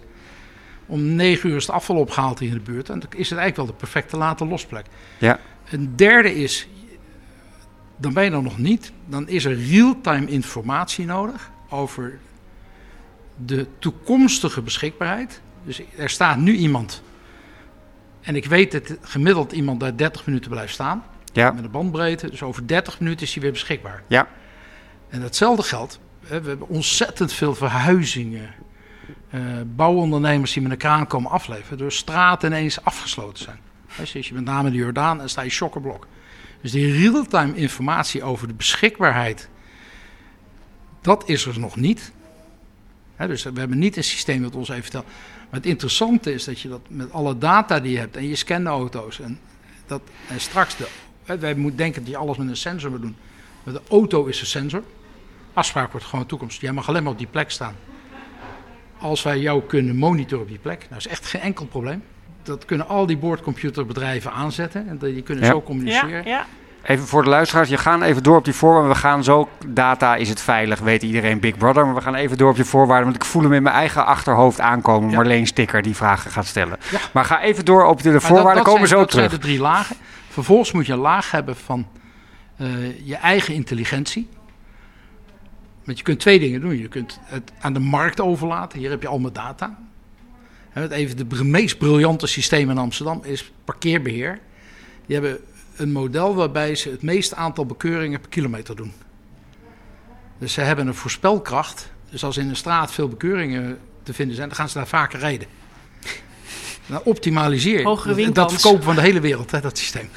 Om 9 uur is het afval opgehaald hier in de buurt. En dan is het eigenlijk wel de perfecte later losplek. Ja. Een derde is, dan ben je er nog niet. Dan is er real-time informatie nodig over de toekomstige beschikbaarheid. Dus er staat nu iemand. En ik weet dat gemiddeld iemand daar 30 minuten blijft staan. ja, Met een bandbreedte. Dus over 30 minuten is hij weer beschikbaar. ja. En hetzelfde geldt. We hebben ontzettend veel verhuizingen. Eh, bouwondernemers die met een kraan komen afleveren. Door straten ineens afgesloten zijn. Zoals je met name de Jordaan en sta je shokkerblok. Dus die real-time informatie over de beschikbaarheid. Dat is er nog niet. Dus we hebben niet een systeem dat ons even vertelt. Maar het interessante is dat je dat met alle data die je hebt. En je scant auto's. En, dat, en straks de, wij moeten denken dat je alles met een sensor moet doen. Met de auto is een sensor. Afspraak wordt gewoon toekomst. Jij mag alleen maar op die plek staan. Als wij jou kunnen monitoren op die plek, nou is echt geen enkel probleem. Dat kunnen al die boordcomputerbedrijven aanzetten. En die kunnen Ja. zo Ja, communiceren. ja. Even voor de luisteraars, je gaan even door op die voorwaarden. We gaan zo, data is het veilig, weet iedereen Big Brother. Maar we gaan even door op je voorwaarden, want ik voel hem in mijn eigen achterhoofd aankomen. Ja. Marleen Sticker die vragen gaat stellen. Ja. Maar ga even door op de voorwaarden, dat, dat komen zijn, zo dat terug. zijn de drie lagen. Vervolgens moet je een laag hebben van eh, je eigen intelligentie. Want je kunt twee dingen doen. Je kunt het aan de markt overlaten. Hier heb je al mijn data. En het even de meest briljante systeem in Amsterdam is parkeerbeheer. Die hebben een model waarbij ze het meeste aantal bekeuringen per kilometer doen. Dus ze hebben een voorspelkracht. Dus als in een straat veel bekeuringen te vinden zijn, dan gaan ze daar vaker rijden. Dan optimaliseer je. Dat- verkopen van de hele wereld, hè, dat systeem.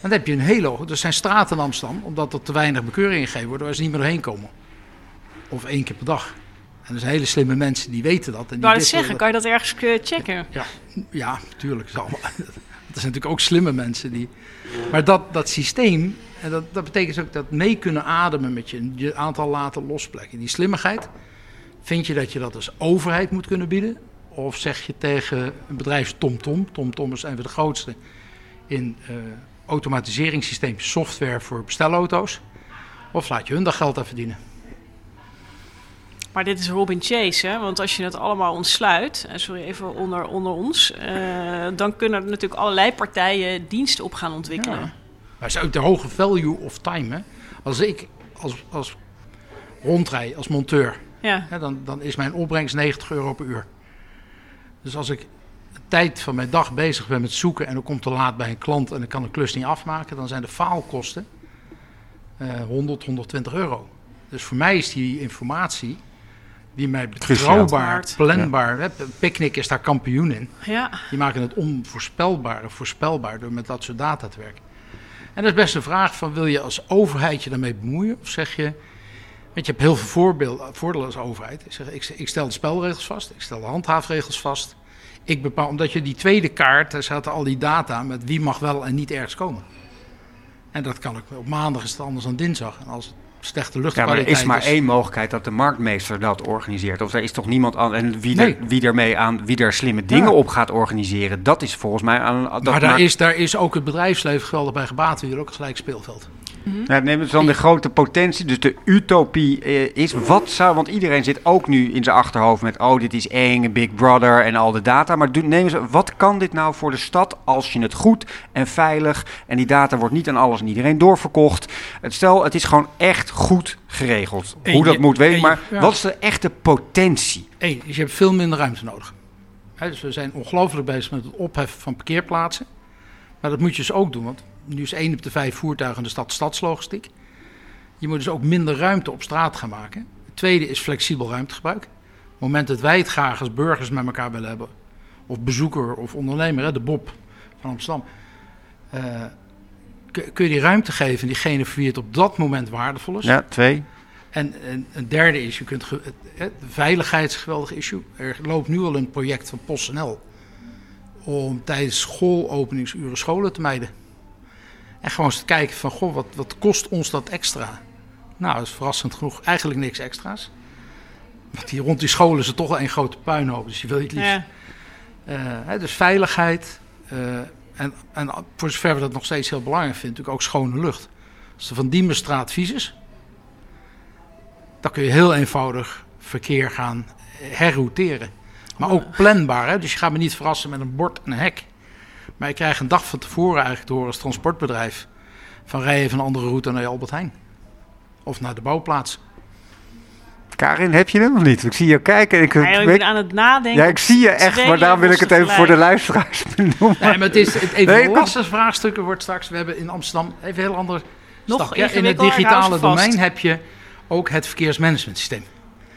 Dan heb je een hele hoge. Er zijn straten in Amsterdam, omdat er te weinig bekeuringen gegeven worden, waar ze niet meer doorheen komen. Of één keer per dag. En er zijn hele slimme mensen die weten dat. En die het wisselen zeggen, kan je dat ergens eh, checken? ja, natuurlijk. Zal. Dat zijn natuurlijk ook slimme mensen die. Maar dat, dat systeem, en dat, dat betekent dus ook dat mee kunnen ademen met je, je aantal laten losplekken. Die slimmigheid, vind je dat je dat als overheid moet kunnen bieden? Of zeg je tegen een bedrijf TomTom, TomTom is een van de grootste in eh automatiseringssysteem software voor bestelauto's. Of laat je hun daar geld aan verdienen? Maar dit is Robin Chase, hè? want als je het allemaal ontsluit, eh, sorry even onder, onder ons, eh, dan kunnen er natuurlijk allerlei partijen diensten op gaan ontwikkelen. Ja. Maar het is ook de hoge value of time. Hè? Als ik als, als rondrij, als monteur, Ja. hè, dan, dan is mijn opbrengst 90 euro per uur. Dus als ik een tijd van mijn dag bezig ben met zoeken en dan komt te laat bij een klant en ik kan een klus niet afmaken, dan zijn de faalkosten eh 100, 120 euro. Dus voor mij is die informatie die mij betrouwbaar, planbaar, hè, Picnic is daar kampioen in. ja. Die maken het onvoorspelbaar of voorspelbaar door met dat soort data te werken. En dat is best een vraag van wil je als overheid je daarmee bemoeien? Of zeg je, want je hebt heel veel voorbeelden, voordelen als overheid. Ik, zeg, ik, ik stel de spelregels vast, ik stel de handhaafregels vast. Ik bepaal, omdat je die tweede kaart, daar zaten al die data met wie mag wel en niet ergens komen. En dat kan ik, op maandag is het anders dan dinsdag. En als het slechte Ja, maar luchtkwaliteit er is maar één mogelijkheid dat de marktmeester dat organiseert. Of er is toch niemand aan en wie, Nee. er, wie ermee aan, wie er slimme dingen Ja. op gaat organiseren. Dat is volgens mij aan. Dat maar daar is, daar is ook het bedrijfsleven geweldig bij gebaat. We willen ook een gelijk speelveld. Ja, neem het dan de grote potentie. Dus de utopie eh, is wat zou. Want iedereen zit ook nu in zijn achterhoofd met. Oh, dit is eng, Big Brother en al de data. Maar neem eens, wat kan dit nou voor de stad als je het goed en veilig. En die data wordt niet aan alles en iedereen doorverkocht. Het stel, het is gewoon echt goed geregeld. Hoe dat je- moet, weet ik. en je- Maar ja. wat is de echte potentie? Eén, dus je hebt veel minder ruimte nodig. Hè, dus we zijn ongelooflijk bezig met het opheffen van parkeerplaatsen. Maar dat moet je dus ook doen, want nu is één op de vijf voertuigen in de stad stadslogistiek. Je moet dus ook minder ruimte op straat gaan maken. Het tweede is flexibel ruimtegebruik. Op het moment dat wij het graag als burgers met elkaar willen hebben, of bezoeker of ondernemer, hè, de Bob van Amsterdam, eh, kun je die ruimte geven diegene voor wie het op dat moment waardevol is. Ja, twee. En, en een derde is, je kunt ge- de veiligheid is een geweldig issue. Er loopt nu al een project van PostNL om tijdens schoolopeningsuren scholen te mijden. En gewoon eens te kijken van, goh, wat, wat kost ons dat extra? Nou, dat is verrassend genoeg eigenlijk niks extra's. Want hier rond die scholen is het toch wel een grote puinhoop, dus je wil je het liefst. Ja. Eh, hè, dus veiligheid. eh, en, en voor zover we dat nog steeds heel belangrijk vinden, natuurlijk ook schone lucht. Als de Van Diemenstraat vies is, dan kun je heel eenvoudig verkeer gaan herrouteren. Maar ook planbaar. Hè? Dus je gaat me niet verrassen met een bord en een hek. Maar je krijgt een dag van tevoren eigenlijk door als transportbedrijf... van rij even een andere route naar Albert Heijn. Of naar de bouwplaats. Karin, heb je hem of niet? Ik zie je kijken. en Ik, Ja, ik ben aan het nadenken. ja, ik zie je echt, maar daarom wil ik het even voor de luisteraars benoemen. Nee, maar het is het, wordt straks... We hebben in Amsterdam even een heel ander Nog. Ja, in het digitale domein heb je ook het verkeersmanagementsysteem.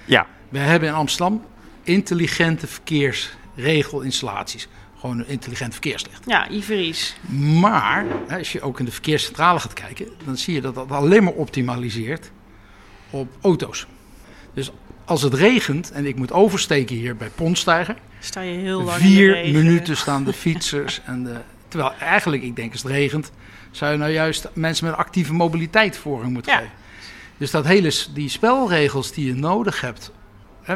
Ja, We hebben in Amsterdam intelligente verkeersregelinstallaties. Gewoon een intelligent verkeerslicht. Ja, Ivries. Maar hè, als je ook in de verkeerscentrale gaat kijken, dan zie je dat dat alleen maar optimaliseert op auto's. Dus als het regent en ik moet oversteken hier bij Pontstijger, Sta je heel lang in de vier minuten staan de fietsers en de. Terwijl eigenlijk, ik denk als het regent, zou je nou juist mensen met actieve mobiliteit voorrang moeten Ja. geven. Dus dat hele, die spelregels die je nodig hebt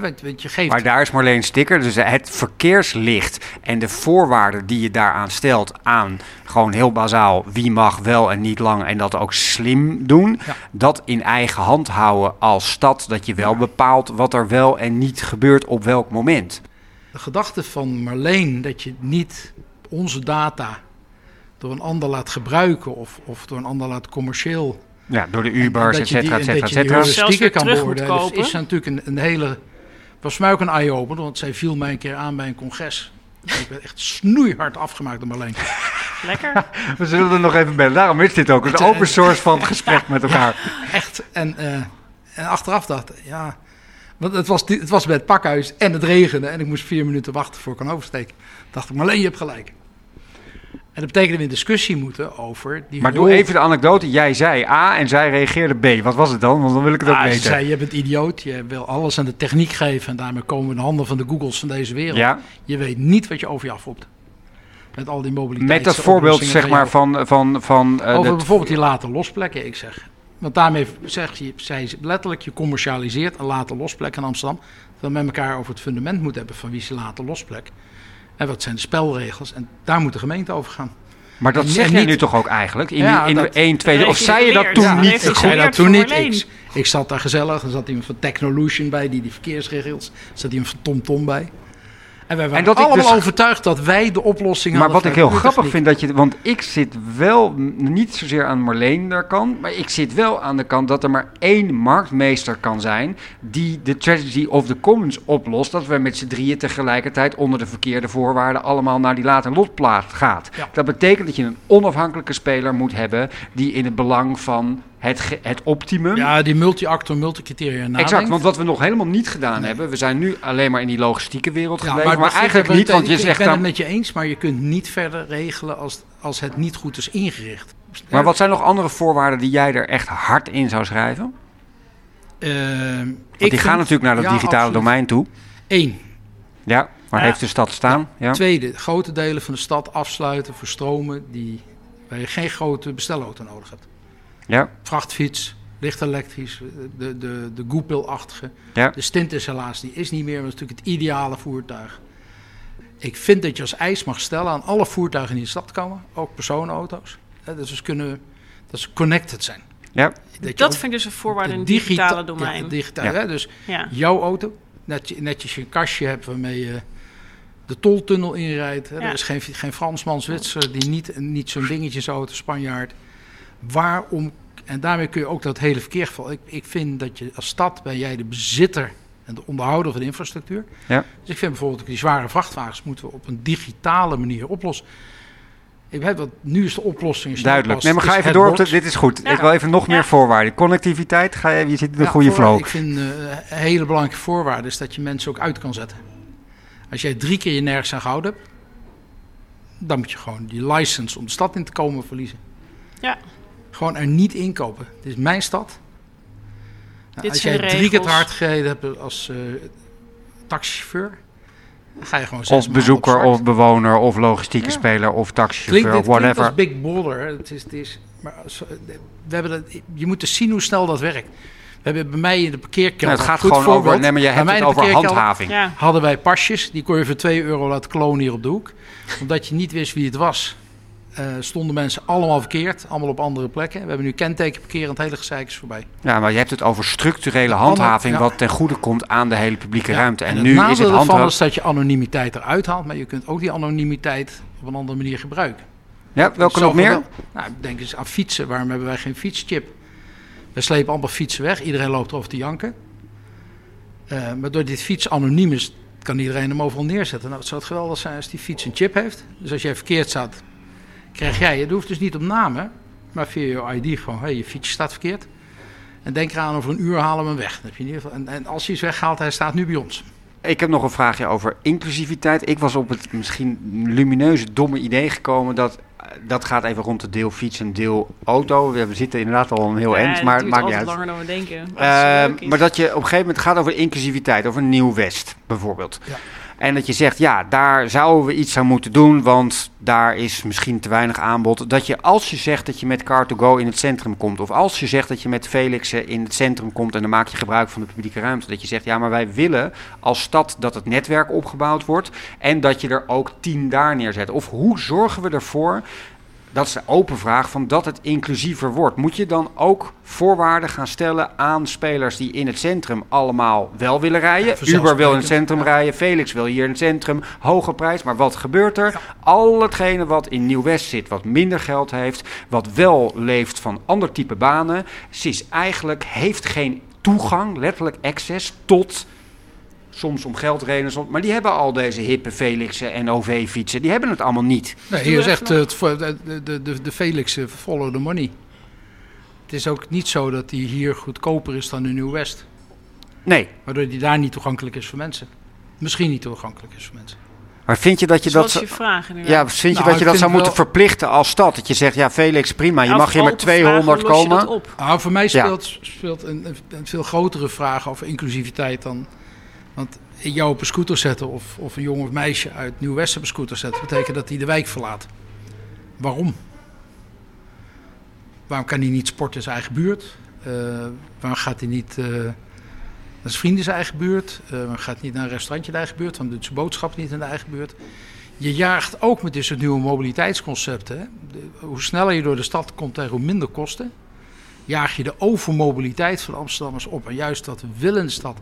want, want je geeft... Maar daar is Marleen Sticker, dus het verkeerslicht en de voorwaarden die je daaraan stelt aan gewoon heel bazaal wie mag wel en niet lang en dat ook slim doen. Ja. Dat in eigen hand houden als stad, dat je wel bepaalt wat er wel en niet gebeurt op welk moment. De gedachte van Marleen dat je niet onze data door een ander laat gebruiken of, of door een ander laat commercieel. Ja, door de Ubers, et dat je die- cetera, et cetera, et cetera. kan terug moet beoordelen. Dus kopen. is natuurlijk een, een hele. Was voor mij ook een eye-opener, want zij viel mij een keer aan bij een congres. Ik werd echt snoeihard afgemaakt door Marleen. Lekker. We zullen er nog even bellen. Daarom is dit ook een open source van het gesprek met elkaar. Echt. En, eh, en achteraf dacht ik, ja. Want het was, het was bij het pakhuis en het regende. En ik moest vier minuten wachten voor ik kon oversteken. Dacht ik, Marleen, je hebt gelijk. En dat betekende dat we in discussie moeten over die Maar doe even de anekdote. Jij zei A en zij reageerde B. Wat was het dan? Want dan wil ik het ook Ah, ze weten. zei, je bent idioot, je wil alles aan de techniek geven en daarmee komen we in de handen van de Googles van deze wereld. Ja, Je weet niet wat je over je afroept. Met al die mobiliteit. met dat voorbeeld zeg maar van... van, van eh, Over bijvoorbeeld die later losplekken, ik zeg. Want daarmee zeg je, zij ze letterlijk, je commercialiseert een later losplek in Amsterdam. Dat we met elkaar over het fundament moeten hebben van wie is die later losplek. En wat zijn de spelregels. En daar moet de gemeente over gaan. maar dat en zeg niet- jij nu toch ook eigenlijk? In, Ja, in dat- 1, 2, dat of zei je dat toen Ja, niet? Ik zei dat toen niet. Ik, ik zat daar gezellig. Er zat iemand van Technolution bij, die die verkeersregels. Er zat iemand van TomTom bij. En wij waren dat ik allemaal dus- overtuigd dat wij de oplossing Maar hadden. wat ik heel grappig vind, dat je, want ik zit wel niet zozeer aan Marleen daar kant, maar ik zit wel aan de kant dat er maar één marktmeester kan zijn die de tragedy of the commons oplost. Dat we met z'n drieën tegelijkertijd onder de verkeerde voorwaarden allemaal naar die later lotplaat gaat. Ja. Dat betekent dat je een onafhankelijke speler moet hebben die in het belang van het, het optimum Ja, die multi-actor, multi-criteria nadenkt. Exact, want wat we nog helemaal niet gedaan hebben, we zijn nu alleen maar in die logistieke wereld Ja, gebleven, maar, maar, eigenlijk niet, want je ik, zegt Ik ben dan, het met je eens, maar je kunt niet verder regelen als, als het niet goed is ingericht. maar wat zijn nog andere voorwaarden die jij er echt hard in zou schrijven? Ehm, Want ik die vind- gaan natuurlijk naar dat ja, digitale absoluut. domein toe. Eén. Ja, waar Ja. heeft de stad staan? Ja. Tweede, grote delen van de stad afsluiten voor stromen die, waar je geen grote bestelauto nodig hebt. Ja. Vrachtfiets, licht elektrisch, de, de, de Goepel-achtige. Ja. De stint is helaas, die is niet meer, maar dat is natuurlijk het ideale voertuig. Ik vind dat je als eis mag stellen aan alle voertuigen die in de stad komen, ook personenauto's, hè, dat ze kunnen dat ze connected zijn. Ja. Dat, je Dat ook vind ik dus een voorwaarde in het digita- digitale Ja, domein. digitaal, Ja. hè, dus Ja. jouw auto, net, je- netjes een kastje hebt waarmee je de toltunnel inrijdt. Hè. Er is geen, geen Fransman, Zwitser die niet, niet zo'n dingetje auto, Spanjaard. Waarom, en daarmee kun je ook dat hele verkeersgeval. Ik, ik vind dat je als stad ben jij de bezitter en de onderhouder van de infrastructuur. Ja. Dus ik vind bijvoorbeeld die zware vrachtwagens moeten we op een digitale manier oplossen. Ik weet wat, nu is de oplossing. je Duidelijk. Nee, maar ga is even door. Op de, dit is goed. Ja. Ik wil even nog Ja. meer voorwaarden. Connectiviteit, ga je, je zit in de Ja, goede flow. Ik vind eh, een hele belangrijke voorwaarde is dat je mensen ook uit kan zetten. Als jij drie keer je nergens aan gehouden hebt, dan moet je gewoon die license om de stad in te komen verliezen. Ja. Gewoon er niet inkopen. Dit is mijn stad. Nou, Dit als zijn jij drie keer te hard gereden hebt als eh, taxichauffeur, dan ga je gewoon zes Of bezoeker, of bewoner, of logistieke Ja. speler, of Klinkt, taxichauffeur, dit of klinkt whatever. als Big Brother. hè. Het is, het is, maar als- we hebben dat, je moet dus zien hoe snel dat werkt. We hebben bij mij in de parkeerkelder... Nou, het gaat gewoon voorbeeld. over. Nee, maar je Bij hebt mij het in de over parkeerkelder handhaving. Ja. Hadden wij pasjes, die kon je voor 2 euro laten klonen hier op de hoek. Omdat je niet wist wie het was. Eh, stonden mensen allemaal verkeerd, allemaal op andere plekken. We hebben nu kentekenparkeren, het hele gezeik is voorbij. Ja, maar je hebt het over structurele handhaving, ja. wat ten goede komt aan de hele publieke Ja, ruimte. En, het nu is het handhaven. is dat je anonimiteit eruit haalt, maar je kunt ook die anonimiteit op een andere manier gebruiken. Ja, welke nog meer? wel- Nou, denk eens aan fietsen. Waarom hebben wij geen fietschip? We slepen allemaal fietsen weg. Iedereen loopt erover te janken. Eh, maar door dit fiets anoniem is, kan iedereen hem overal neerzetten. Nou, het zou het geweldig zijn als die fiets een chip heeft. Dus als jij verkeerd staat, krijg jij... Het hoeft dus niet op naam, hè, maar via je ID gewoon... Hé, hey, je fiets staat verkeerd. En denk eraan, over een uur halen we hem weg. Heb je in ieder geval, en, en als hij is weggehaald, hij staat nu bij ons. Ik heb nog een vraagje over inclusiviteit. Ik was op het misschien lumineuze, domme idee gekomen dat dat gaat even rond de deel fiets en deel auto. We zitten inderdaad al een heel Ja, eind, het maar het maakt niet uit. langer dan we denken. Eh, is. maar dat je op een gegeven moment gaat over inclusiviteit, over Nieuw-West bijvoorbeeld. Ja. En dat je zegt, ja, daar zouden we iets aan moeten doen, want daar is misschien te weinig aanbod. Dat je als je zegt dat je met Car2Go in het centrum komt, of als je zegt dat je met Felixen in het centrum komt en dan maak je gebruik van de publieke ruimte, dat je zegt, ja, maar wij willen als stad dat het netwerk opgebouwd wordt en dat je er ook tien daar neerzet. Of hoe zorgen we ervoor dat is de open vraag van dat het inclusiever wordt. Moet je dan ook voorwaarden gaan stellen aan spelers die in het centrum allemaal wel willen rijden? Ja, Uber wil in het centrum rijden, Felix wil hier in het centrum, hoge prijs. Maar wat gebeurt er? Al hetgene wat in Nieuw-West zit, wat minder geld heeft, wat wel leeft van ander type banen, is eigenlijk, heeft geen toegang, letterlijk access tot soms om geldredenen, soms, maar die hebben al deze hippe Felixen en OV-fietsen. Die hebben het allemaal niet. Nee, zegt nog. eh, het voor- de, de, de, de Felix eh, follow the money. Het is ook niet zo dat die hier goedkoper is dan in Nieuw-West. Nee. Waardoor die daar niet toegankelijk is voor mensen. Misschien niet toegankelijk is voor mensen. Maar vind je dat je dat... is je vraag? Ja, vind je Nou, dat je dat zou moeten wel- verplichten als stad? Dat je zegt, ja Felix, prima, je Ja, mag hier met open vragen, 200 hoe los je dat komen. op? Nou, voor mij Ja. speelt, speelt een, een- een veel grotere vraag over inclusiviteit dan. Want jou op een scooter zetten of, of een jongen of meisje uit Nieuw-West op een scooter zetten, betekent dat hij de wijk verlaat. Waarom? Waarom kan hij niet sporten in zijn eigen buurt? Eh, waarom gaat hij niet eh, naar zijn vrienden in zijn eigen buurt? Eh, waarom gaat hij niet naar een restaurantje in de eigen buurt? Waarom doet zijn boodschap niet in de eigen buurt? Je jaagt ook met dit soort nieuwe mobiliteitsconcepten. Hoe sneller je door de stad komt tegen hoe minder kosten jaag je de overmobiliteit van Amsterdammers op. En juist dat willen de stad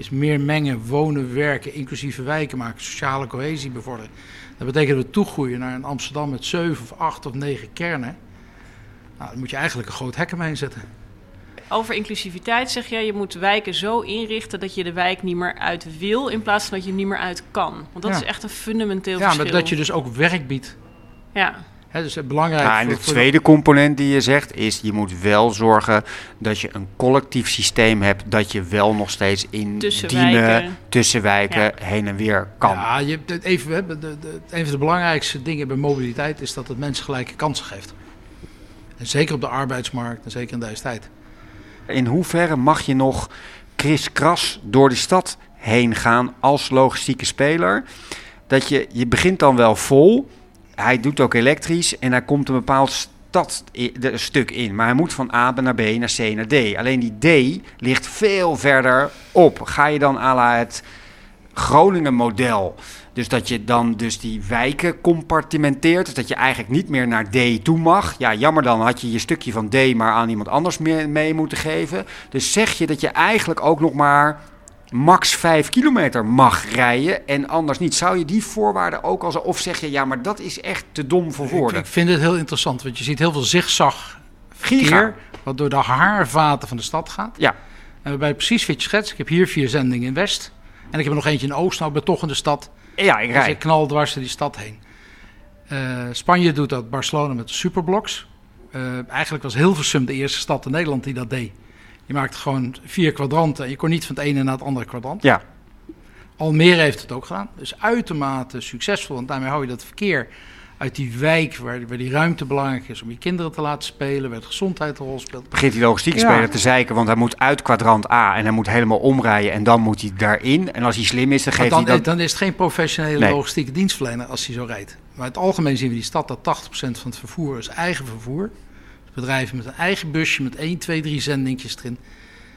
is meer mengen, wonen, werken, inclusieve wijken maken, sociale cohesie bevorderen. Dat betekent dat we toegroeien naar een Amsterdam met zeven of acht of negen kernen. Nou, dan moet je eigenlijk een groot hek omheen zetten. Over inclusiviteit zeg jij, je moet wijken zo inrichten dat je de wijk niet meer uit wil, in plaats van dat je er niet meer uit kan. Want dat Ja. is echt een fundamenteel Ja, verschil. maar dat je dus ook werk biedt. Ja, Dus het belangrijk Ja, en voor- de voor tweede component die je zegt is, je moet wel zorgen dat je een collectief systeem hebt dat je wel nog steeds in Tussen Diemen, wijken. tussen wijken Ja. heen en weer kan. Ja, je, hebt het even, hè, de, de, een van de belangrijkste dingen bij mobiliteit is dat het mensen gelijke kansen geeft. En zeker op de arbeidsmarkt en zeker in deze tijd. In hoeverre mag je nog kriskras door de stad heen gaan als logistieke speler? Dat je, je begint dan wel vol. Hij doet ook elektrisch en hij komt een bepaald stad, stuk in. Maar hij moet van A naar B naar C naar D. Alleen die D ligt veel verder op. Ga je dan à la het Groningen model. Dus dat je dan dus die wijken compartimenteert. Dus dat je eigenlijk niet meer naar D toe mag. Ja, jammer dan had je je stukje van D maar aan iemand anders mee moeten geven. Dus zeg je dat je eigenlijk ook nog maar max 5 kilometer mag rijden en anders niet. Zou je die voorwaarden ook als... Of zeg je, ja, maar dat is echt te dom voor woorden. ik vind het heel interessant, want je ziet heel veel zigzag Giga. verkeer wat door de haarvaten van de stad gaat. Ja. En waarbij precies wat je schetst. Ik heb hier vier zendingen in West. En ik heb er nog eentje in Oost. Nou, ik ben toch in de stad. Ja, ik Dus rij. ik knal dwars door die stad heen. Eh, Spanje doet dat, Barcelona met de superblocks. Eh, eigenlijk was Hilversum de eerste stad in Nederland die dat deed. Je maakte gewoon vier kwadranten en je kon niet van het ene naar het andere kwadrant. Ja. Almere heeft het ook gedaan. Dus uitermate succesvol. Want daarmee hou je dat verkeer uit die wijk waar, waar die ruimte belangrijk is om je kinderen te laten spelen, waar het gezondheid een rol speelt. begint die logistieke Ja. speler te zeiken, want hij moet uit kwadrant A en hij moet helemaal omrijden en dan moet hij daarin. En als hij slim is, dan geeft dan, hij dat... dan is het geen professionele Nee. logistieke dienstverlener als hij zo rijdt. Maar in het algemeen zien we die stad dat 80% van het vervoer is eigen vervoer. Bedrijven met een eigen busje met 1, 2, 3 zendingjes erin.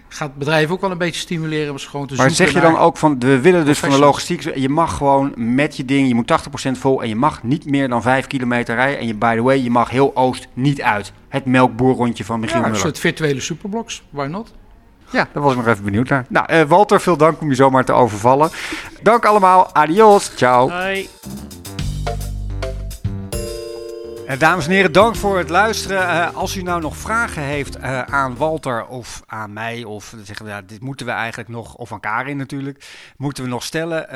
Gaat bedrijven ook wel een beetje stimuleren om ze gewoon te Maar zeg je dan ook van, we willen dus van de logistiek, je mag gewoon met je ding, je moet 80% vol en je mag niet meer dan 5 kilometer rijden. En je, by the way, je mag heel Oost niet uit. Het melkboerrondje van Michiel Ja, een Muller. soort virtuele superblocks, why not? Ja, daar was ik nog even benieuwd naar. Nou, eh, Walter, veel dank om je zomaar te overvallen. Dank allemaal, adios, ciao. hoi. Eh, dames en heren, dank voor het luisteren. Eh, als u nou nog vragen heeft eh, aan Walter of aan mij, of zeggen ja, dit moeten we eigenlijk nog, of aan Karin natuurlijk, moeten we nog stellen,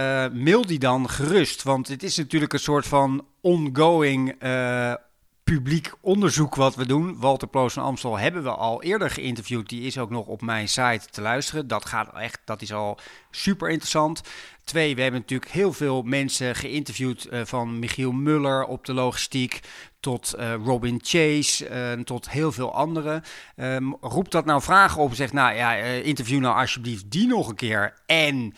mail die dan gerust. Want het is natuurlijk een soort van ongoing publiek onderzoek wat we doen. Walter Ploos van Amstel hebben we al eerder geïnterviewd. Die is ook nog op mijn site te luisteren. Dat gaat echt, dat is al super interessant. Twee, we hebben natuurlijk heel veel mensen geïnterviewd, uh, van Michiel Muller op de logistiek tot uh, Robin Chase, uh, tot heel veel anderen. Um, roept dat nou vragen op? Zegt nou ja, interview nou alsjeblieft die nog een keer. En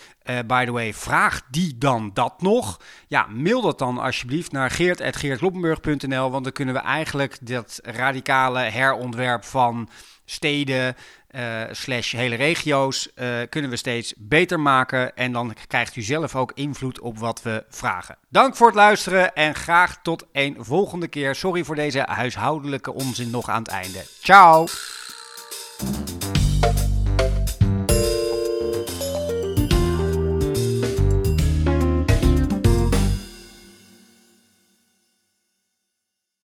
by the way, vraag die dan dat nog? Ja, mail dat dan alsjeblieft naar geert.geertloppenburg.nl, want dan kunnen we eigenlijk dat radicale herontwerp van steden, uh, slash hele regio's uh, kunnen we steeds beter maken. En dan krijgt u zelf ook invloed op wat we vragen. Dank voor het luisteren en graag tot een volgende keer. Sorry voor deze huishoudelijke onzin nog aan het einde. Ciao!